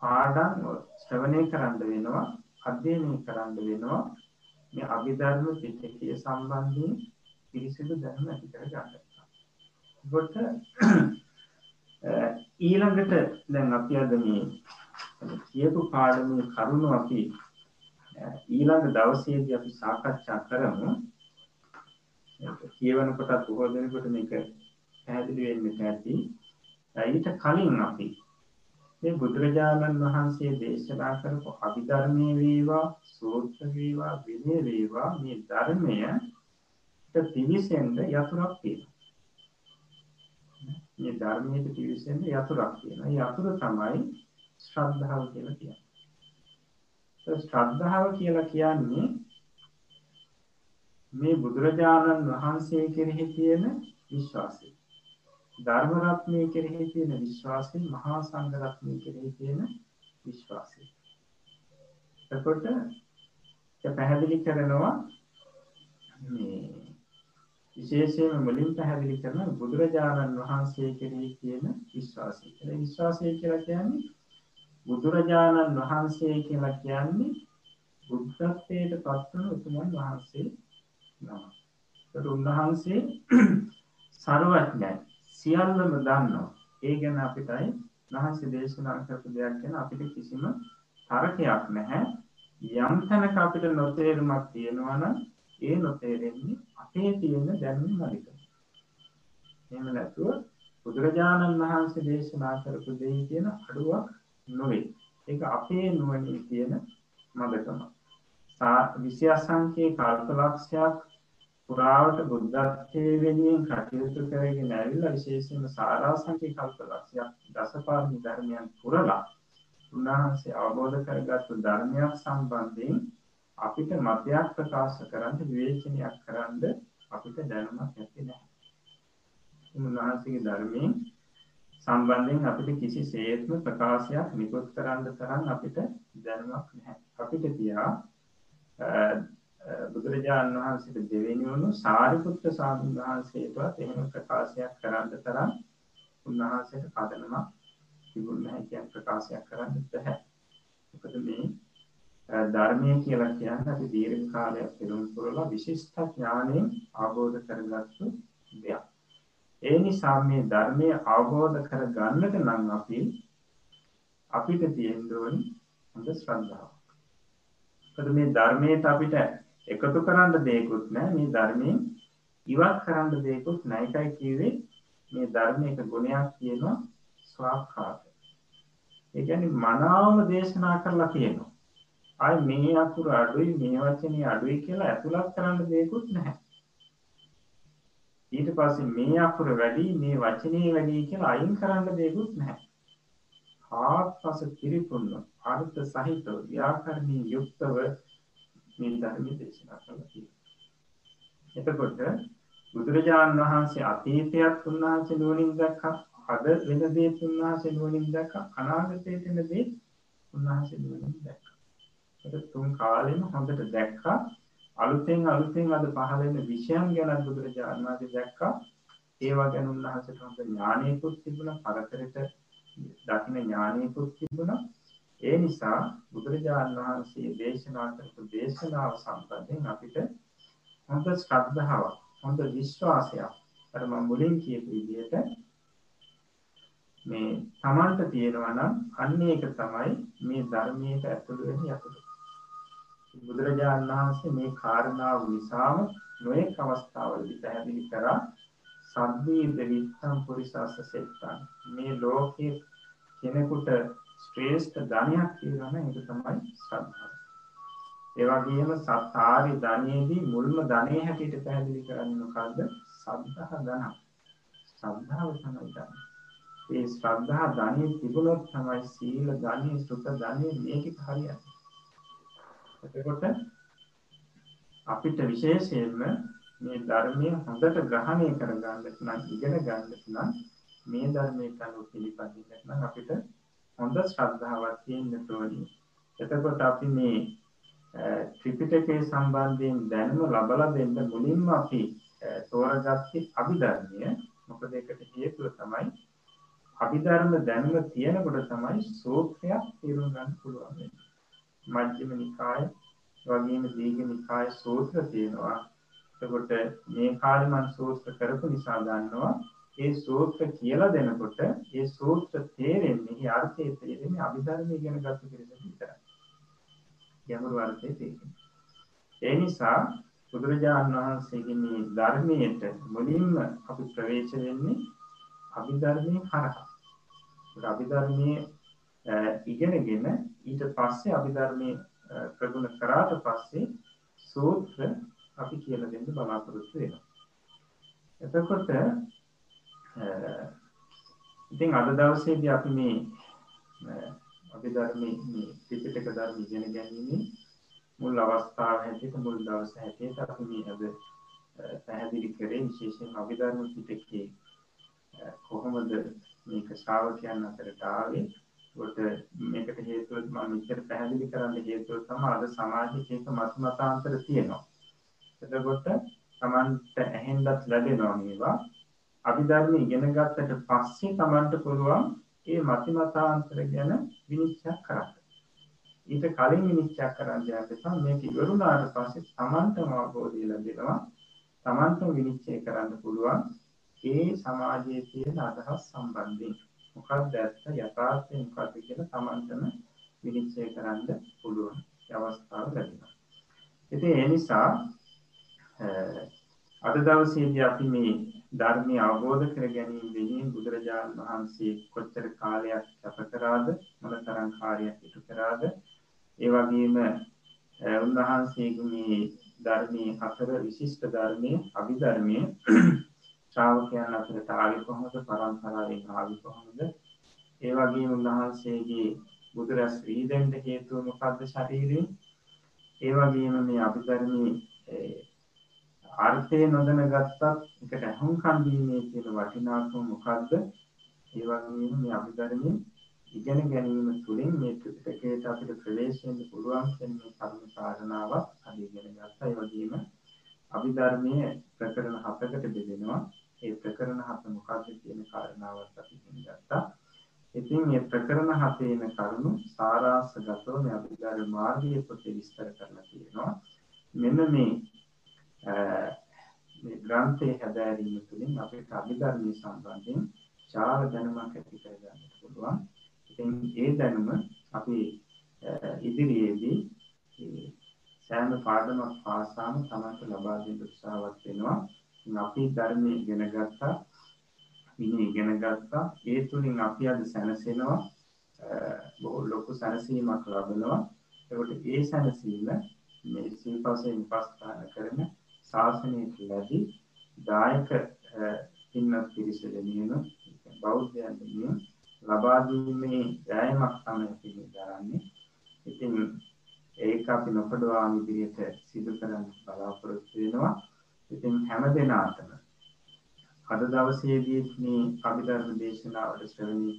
පාඩම් ශ්‍රවණය කරන්න වෙනවා අධ්‍යයනය කරන්න වෙනවා මේ අභිධර්ම පිටකය සම්බන්ධයෙන් පිරිසිදු දැනුම ඇති කර ගන්න. කොට ඊළඟට දැන් අපි අද මේ කියපු පාඩමේ කරුණු අපි ඊළඟ දවසේදී අපි සාකච්ඡා කරමු. කියවනකොට බොහෝ දෙනෙකුට මේක පැහැදිලි වෙන්නට ඇති. ඊට කලින් අපි මේ බුදුරජාණන් වහන්සේ දේශනා කරපු අභිධර්මයේ වේවා සූත්‍ර වේවා විනය වේවා මේ ධර්මය පිවිසෙන්න යතුරක් තියෙනවා. මේ ධර්මයට පිවිසෙන්න යතුරක් තියෙනවා. ඒ යතුර තමයි ශ්‍රද්ධාව කියලා කියන්නේ. ශ්‍රද්ධාව කියලා කියන්නේ මේ බුදුරජාණන් වහන්සේ කෙරෙහි තියෙන විශ්වාසය. ධර්ම රත්නය කෙරෙහි තියෙන විශ්වාසය, මහා සංඝ රත්නය කෙරෙහි තියෙන විශ්වාසය. එතකොට පැහැදිලි කරනවා මේ විශේෂයෙන්ම මුලින් පැහැදිලි කරන බුදුරජාණන් වහන්සේ කෙරෙහි තියෙන විශ්වාසය. ඒ විශ්වාසය කියලා කියන්නේ බුදුරජාණන් වහන්සේ කියලා කියන්නේ බුද්ධත්වයට පත්වන උතුමන් වහන්සේ නම. උන්වහන්සේ සර්වඥයි. සියල්ලම දන්නවා. ඒ ගැන අපිටයි වහන්සේ දේශනා කරපු දෙයක් ගැන අපිට කිසිම තරකයක් නැහැ. යම් තැනක අපිට නොතේරුමක් තියෙනවා නම් ඒ නොතේරෙන්නේ අපේ තියෙන දැනුම මරිකම. එහෙම නැතුව බුදුරජාණන් වහන්සේ දේශනා කරපු දෙහි තියෙන අඩුවක් නොවේ. ඒක අපේ නුවණේ තියෙන මදකම. විෂය සංකේ කල්පලක්ෂයක් පුරාවට බුද්ධත්වයේ වෙනුවෙන් කටයුතු කරගෙන ඇවිල්ලා විශේෂයෙන්ම සාරාංශික කල්පලක්ෂයක් දසපාරමී ධර්මයන් පුරලා උන්වහන්සේ අවබෝධ කරගත්තු ධර්මයක් සම්බන්ධයෙන් අපිට මතයක් ප්‍රකාශ කරන්න විවේචනයක් කරන්න අපිට දැනුමක් නැති නැහැ. උන්වහන්සේගේ ධර්මයෙන් සම්බන්ධයෙන් අපිට කිසි සේත්ම ප්‍රකාශයක් නිකුත් කරන්න තරම් අපිට දැනුමක් නැහැ. අපිට තියා බුදුරජාණන් වහන්සේට දෙවෙනි වුණු සාරිපුත්‍ර ස්වාමීන් වහන්සේටවත් එහෙම ප්‍රකාශයක් කරන්න තරම් උන්වහන්සේට පදනමක් තිබුණ නැහැ කියන ප්‍රකාශයක් කරන්න බැහැ. මොකද මේ ධර්මය කියලා කියන්නේ අපි දීර්ඝ කාලයක් පෙරම් පුරලා විශිෂ්ට ඥාණයෙන් අවබෝධ කරගත්තු දෙයක්. ඒ නිසා මේ ධර්මය අවබෝධ කර ගන්නට නම් අපි අපිට තියෙන්න ඕනි හොඳ ශ්‍රද්ධාව. මොකද මේ ධර්මයට අපිට එකතු කරන්න දෙයක්වත් නැහැ. මේ ධර්මයෙන් ඉවත් කරන්න දෙයක්වත් නැයිකයි කිව්වේ මේ ධර්මයක ගුණයක් කියනවා ස්වාක්ඛාත. ඒ කියන්නේ මනාවම දේශනා කරලා කියනවා. ආයි මේ අකුර අඩුයි මේ වචනේ අඩුයි කියලා ඇතුළත් කරන්න දෙයක්වත් නැහැ. ඊට පස්සේ මේ අකුර වැඩි මේ වචනේ වැඩි කියලා අයින් කරන්න දෙයක්වත් නැහැ. ආත්පස පිරිපුන්න අර්ථ සහිතව ව්‍යාකරණී යුක්තව මේ ධර්මයේ දේශනා කළා කියලා. එතකොට බුදුරජාණන් වහන්සේ අතීතයත් උන්වහන්සේ නුවණින් දැක්කා අද වෙන දේ උන්වහන්සේ නුවණින් දැක්කා අනාගතයේ වෙන දේ උන්වහන්සේ නුවණින් දැක්කා. ඒක තුන් කාලෙම හොඳට දැක්කා අලුතෙන් අලුතෙන් අද පහළ වෙන විෂයන් ගැන බුදුරජාණන් වහන්සේ දැක්කා. ඒවා ගැන උන්වහන්සේට හොඳ ඥානයකුත් තිබුණා, පරතරයට දකින්න ඥානයකුත් තිබුණා. ඒ නිසා බුදුරජාණන් වහන්සේ දේශනා කරපු දේශනාව සම්බන්ධයෙන් අපිට හොඳ ශ්‍රද්ධාවක්, හොඳ විශ්වාසයක් අර මම මුලින් කියපු විදිහට මේ Tamanට තියෙනවා නම් අන්න ඒක තමයි මේ ධර්මයට ඇතුළු වෙන යතුරු. බුදුරජාණන් වහන්සේ මේ කාරණාව නිසාම නොයෙක් අවස්ථාවලදී පැහැදිලි කරා සබ්බී දෙවිත්තම් පුරිසස්ස සෙත්තන් මේ ලෝකයේ කෙනෙකුට ශ්‍රේෂ්ඨ ධනයක් කියනවා නම් ඒක තමයි ශ්‍රද්ධාව. ඒ වගේම සත්තාරි ධනයේදී මුල්ම ධනෙ හැටියට පැහැදිලි කරන්නේ මොකද්ද? සද්ධා ධන. ශ්‍රද්ධාව තමයි ධන. ඒ ශ්‍රද්ධා ධනෙ තිබුණොත් තමයි සීල ධනෙ, සුඛ ධනෙ මේක හරියන්නේ. එතකොට අපිට විශේෂයෙන්ම මේ ධර්මය හොඳට ග්‍රහණය කරගන්නට නම් ඉගෙන ගන්නට නම් මේ ධර්මයට අනුව පිළිපදින්නට නම් අපිට හොඳ ශ්‍රද්ධාවක් තියෙන්න ඕනේ. එතකොට අපි මේ ත්‍රිපිටකයේ සම්බන්ධයෙන් දැනුම ලබලා දෙන්න මුලින්ම අපි තෝරගත්තේ අභිධර්මය. මොකද ඒකට හේතුව තමයි අභිධර්ම දැනුම තියෙනකොට තමයි සූත්‍රයක් තේරුම් ගන්න පුළුවන් වෙන්නේ. මජ්ක්‍ධිම නිකාය වගේම දීඝ නිකාය සූත්‍ර තියෙනවා. එතකොට මේ කාලේ මම සූත්‍ර කරපු නිසා දන්නවා ඒ සූත්‍ර කියලා දෙනකොට ඒ සූත්‍ර තේරෙන්නේ ඒ අර්ථය තේරෙන්නේ අභිධර්ම ඉගෙන ගන්න කෙනෙකුට විතරයි. ගැඹුරු අර්ථය තේරෙන්නේ. ඒ නිසා බුදුරජාණන් වහන්සේගේ මේ ධර්මයට මුලින්ම අපි ප්‍රවේශ වෙන්නේ අභිධර්මයේ හරහා. අභිධර්මයේ ඉගෙනගෙන ඊට පස්සේ අභිධර්මයේ ප්‍රගුණ කරාට පස්සේ සූත්‍ර අපි කියලා දෙන්න බලාපොරොත්තු වෙනවා. එතකොට ඉතින් අද දවසේදී අපි මේ අභිධර්මයේ මේ ත්‍රිපිටක ධර්ම ඉගෙන ගැනීමේ මුල් අවස්ථාව හැටියට මුල් දවස හැටියට අපි මේ අද පැහැදිලි කරේ විශේෂයෙන් අභිධර්ම පිටකේ කොහොමද මේක ශ්‍රාවකයන් අතරට ආවේ කොට මේකට හේතුව මම මෙච්චර පැහැදිලි කරන්න හේතුව තමයි අද සමාජයේ එක මත මතාන්තර තියෙනවා. එතකොට Tamanට ඇහෙන්නත් ලැබෙනවා මේවා. අභිධර්ම ඉගෙන ගත්තට පස්සේ Tamanට පුළුවන් ඒ මත මතාන්තර ගැන විනිශ්චය කරන්න. ඊට කලින් විනිශ්චය කරන්න යද්දී මේක ඉවරුනාට පස්සේ Tamanටම අවබෝධය ලැබෙනවා. Tamanට විනිශ්චය කරන්න පුළුවන් ඒ සමාජයේ තියෙන අදහස් සම්බන්ධයෙන්. මොකක්ද ඇත්ත යථාර්ථය මොකක්ද කියලා Tamanටම විනිශ්චය කරන්න පුළුවන් අවස්ථාව ලැබෙනවා. ඉතින් ඒ නිසා අද දවසේදී අපි මේ ධර්මය අවබෝධ කර ගැනීම වෙනුවෙන් බුදුරජාණන් වහන්සේ කොච්චර කාලයක් කැප කරාද මොනතරම් කාර්යයක් ඉටු කරාද? ඒ වගේම උන්වහන්සේගේ මේ ධර්මයේ හතර විශිෂ්ට ධර්මයේ අභිධර්මයේ ශ්‍රාවකයන් අතරට ආවේ කොහොමද පරම්පරාවෙන් ආවේ කොහොමද? ඒ වගේම උන්වහන්සේගේ බුදුරස් වීදෙන්ට හේතුව මොකද්ද ශරීරයෙන්? ඒ වගේම මේ අභිධර්මයේ අර්ථය නොදැන ගත්තත් එකට අහුම්කම් දීමේ තියෙන වටිනාකම මොකද්ද ඒ වගේම මේ අභිධර්මයේ ඉගෙන ගැනීම තුළින් මේ ත්‍රිපිටකයට අපිට ප්‍රවේශ වෙන්න පුළුවන් කියන මේ කර්ම කාරණාවක් අද ඉගෙන ගත්තා ඒ වගේම අභිධර්මයේ ප්‍රකරණ හතකට බෙදෙනවා ඒ ප්‍රකරණ හත මොකක්ද කියන කාරණාවත් අපි ගත්තා. ඉතින් මේ ප්‍රකරණ හතේන කරුණු සාරාංශගතව මේ අභිධර්ම මාර්ගයේ පොතේ විස්තර කරලා තියෙනවා. මෙන්න මේ මේ ග්‍රන්ථයේ හැදෑරීම තුළින් අපිට අභිධර්මයේ සම්බන්ධයෙන් චාර දැනුමක් ඇති කරගන්න පුළුවන්. ඉතින් ඒ දැනුම අපි ඉදිරියේදී සෑම පාඩමක් පාසාම තමන්ට ලබා දෙන්න උත්සාහවත් වෙනවා. අපි ධර්මයේ ඉගෙන ගත්තා විනය ඉගෙන ගත්තා ඒ තුලින් අපි අද සැනසෙනවා බොහෝ ලොකු සැනසීමක් ලබනවා ඒකට ඒ සැනසීම මේ සිල්පසෙන් උපස්ථාන කරන ශාසනයට ලැබි දායක පින්වත් පිරිස දෙනියන බෞද්ධයන් දෙනියන ලබා දීමේ යායමක් තමයි පිළිගන්නේ. ඉතින් ඒක අපි නොකඩවා ඉදිරියට සිදු කරන්න බලාපොරොත්තු වෙනවා. ඉතින් හැම දෙනාටම අද දවසේදී මේ අභිධර්ම දේශනාවට ශ්‍රවණී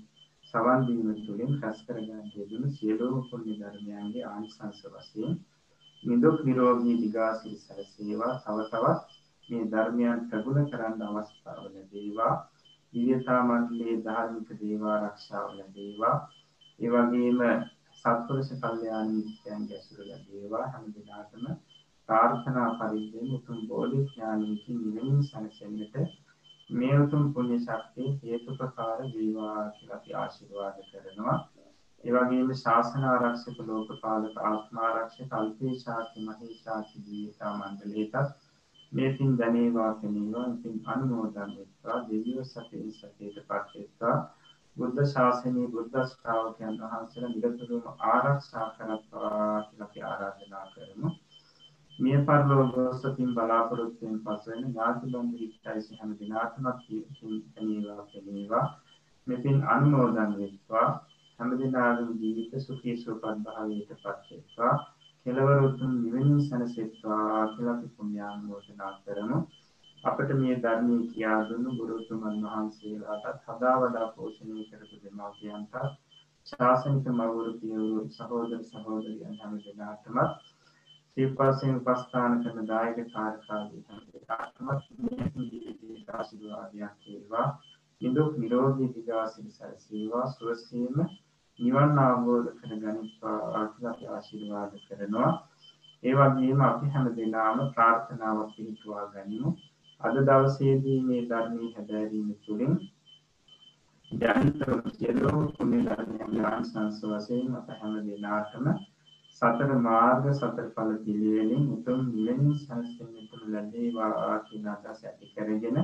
සවන් දීම තුළින් රැස් කරගන්න යෙදුණු සියලුම පුණ්‍ය ධර්මයන්ගේ ආනිසංස වශයෙන් නිදුක් නිරෝගී දිගාසිරි සැලසේවා තව තවත් මේ ධර්මයන් ප්‍රගුණ කරන්න අවස්ථාව ලැබේවා. දිව්‍යතා මණ්ඩලයේ ධාර්මික දේවා ආරක්ෂාව ලැබේවා. ඒ වගේම සත්පුරුෂ කල්යාණ මිත්‍රයන්ගේ ඇසුර ලැබේවා. හැම දිනකටම ප්‍රාර්ථනා පරිද්දෙන් උතුම් බෝධි ඥානයකින් නිවනින් සැනසෙන්නට මේ උතුම් පුණ්‍ය ශක්තිය හේතුපකාර වේවා කියලා අපි ආශිර්වාද කරනවා. ඒ වගේම ශාසන ආරක්ෂක ලෝකපාලක ආත්මාරක්ෂක අල්පේශාති මහේශාති ජීවිතා මණ්ඩලයටත් මේ පින් දැනේවා කෙනේවා පින් අනුමෝදන් වෙත්වා දෙවියෝ සතේ සතේට පත්වෙත්වා බුද්ධ ශාසනයේ බුද්ධ ශ්‍රාවකයන් වහන්සේලා නිරතුරුවම ආරක්ෂා කරත්වා කියලා අපි ආරාධනා කරමු. මිය පරලෝකසතින් බලාපොරොත්තුෙන් පසුවෙන ඥාති බන්ධ ඉච්ඡයිසි හැම දිනාටම පින් කෙනේවා කෙනේවා මෙපින් අනුමෝදන් වෙත්වා. හැම දිනාගම ජීවිත සුඛී සුවපත් භාවයට පත් වෙත්වා කෙලවර උතුම් නිවෙනින් සැනසෙත්වා කියලා අපි පුණ්‍යානුමෝදනා කරමු. අපට මේ ධර්මයේ කියා දුන්නු ගුරුතුමන් වහන්සේලාටත් හදා වඩා පෝෂණය කරපු දෙමාපියන්ට ශාසනික මවුරු පියවරු සහෝදර සහෝදරියන් හැම දෙනාටම සිව්පස්යෙන් උපස්ථාන කරන දායක කාර්යකාරී හැම දෙනාටම ආශිර්වාදයක් වේවා. නිදුක් නිරෝගී දිගාසිරි සැලසේවා සුවසේම නිවන් අවබෝධ කර ගනිත්වා කියලා අපි ආශිර්වාද කරනවා. ඒ වගේම අපි හැම දිනම ප්‍රාර්ථනාවක් පිළිතුවා ගනිමු. අද දවසේදී මේ ධර්මයේ හැදෑරීම තුළින් ජනිත සියලු පුණ්‍ය ධර්මයන් සංස වශයෙන් අප හැම දිනාටම සතර මාර්ග සතර ඵල පිළිවෙලින් උතුම් නිවන සංසිඳෙන්නට ලැබේවා කියන අදහස ඇති කරගෙන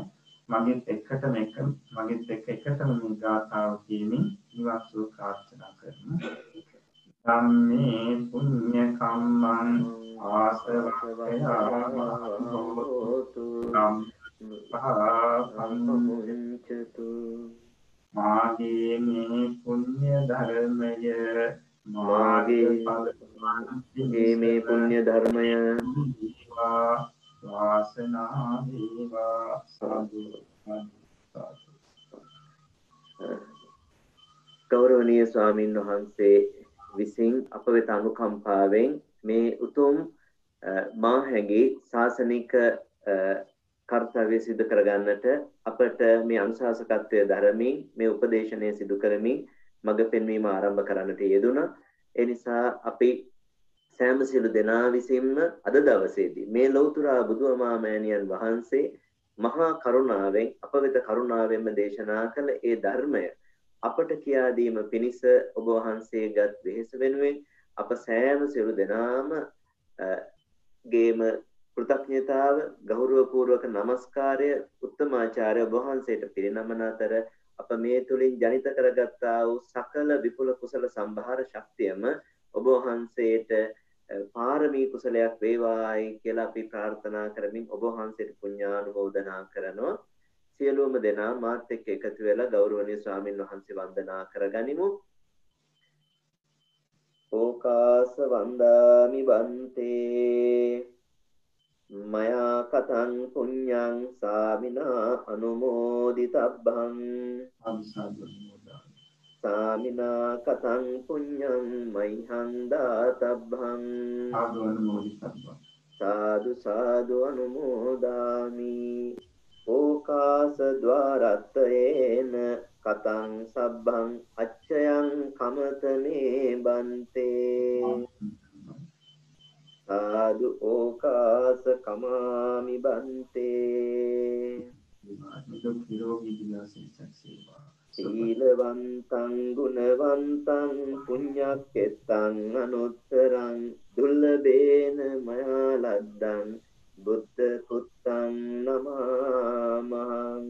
මගෙත් එක්කටම එක මගෙත් එක්ක එකටම මේ ගාථාව කියමින් නිවන් සුව ප්‍රාර්ථනා කරමු. ධම්මේ පුඤ්ඤ කම්මං ආසවකයාමහෝතු පහපංචතු මාගේ මේ පුඤ්ඤ ධර්මය මාගේ මේ පුණ්‍ය ධර්මය වාසනා වේවා. සාදු ගෞරවනීය ස්වාමින් වහන්සේ විසින් අප වෙත අනුකම්පාවෙන් මේ උතුම් මා හැඟි ශාසනික කර්තව්‍ය සිදු කරගන්නට අපට මේ අනුශාසකත්වය දරමින් මේ උපදේශනය සිදු කරමින් මඟ පෙන්වීම ආරම්භ කරන්නට යෙදුණා. ඒ නිසා අපි සෑම සියලු දෙනා විසින්ම අද දවසේදී මේ ලෞතුරා බුදුමාමෑණියන් වහන්සේ මහා කරුණාවෙන් අප වෙත කරුණාවෙන්ම දේශනා කළ ඒ ධර්මය අපට කියා දීම පිණිස ඔබ වහන්සේගත් වෙහෙස වෙනුවෙන් අප සෑම සියලු දෙනාම ගේම කෘතඥතාව ගෞරවපූර්වක নমස්කාරය උත්තමාචාර්ය ඔබ වහන්සේට පිරිනමන අතර අප මේ තුලින් ජනිත කරගත්තා වූ සකල විපුල කුසල සම්භාර ශක්තියම ඔබ වහන්සේට පාරමී කුසලයක් වේවායි කියලා අපි ප්‍රාර්ථනා කරමින් ඔබ වහන්සේට පුණ්‍යානුමෝදනා කරනවා. සියලුම දෙනා මාත් එක්ක එකතු වෙලා ගෞරවනීය ස්වාමින් වහන්සේ වන්දනා කරගනිමු. ඕකාස වන්දාමි බන්තේ මයා කතං පුඤ්ඤං සාමිනා අනුමෝදිතබ්බං. සාමිනා කතං පුඤ්ඤං මයිහං දාතබ්බං. අනුමෝදිතබ්බං. සාදු සාදු අනුමෝදාමි ඕකාස ద్వාරත්තේන කතං සබ්බං අච්චයං කමතනේ බන්තේ සාදු ඕකාස කමාමි බන්තේ. නිදුක් නිරෝගී දිනසින් සැකසේවා සීලවන්තං ගුණවන්තං පුඤ්ඤක්කෙත්තං අනුත්තරං දුර්ලභේන මයා ලද්දං බුද්ධ පුත්තං නමාමහං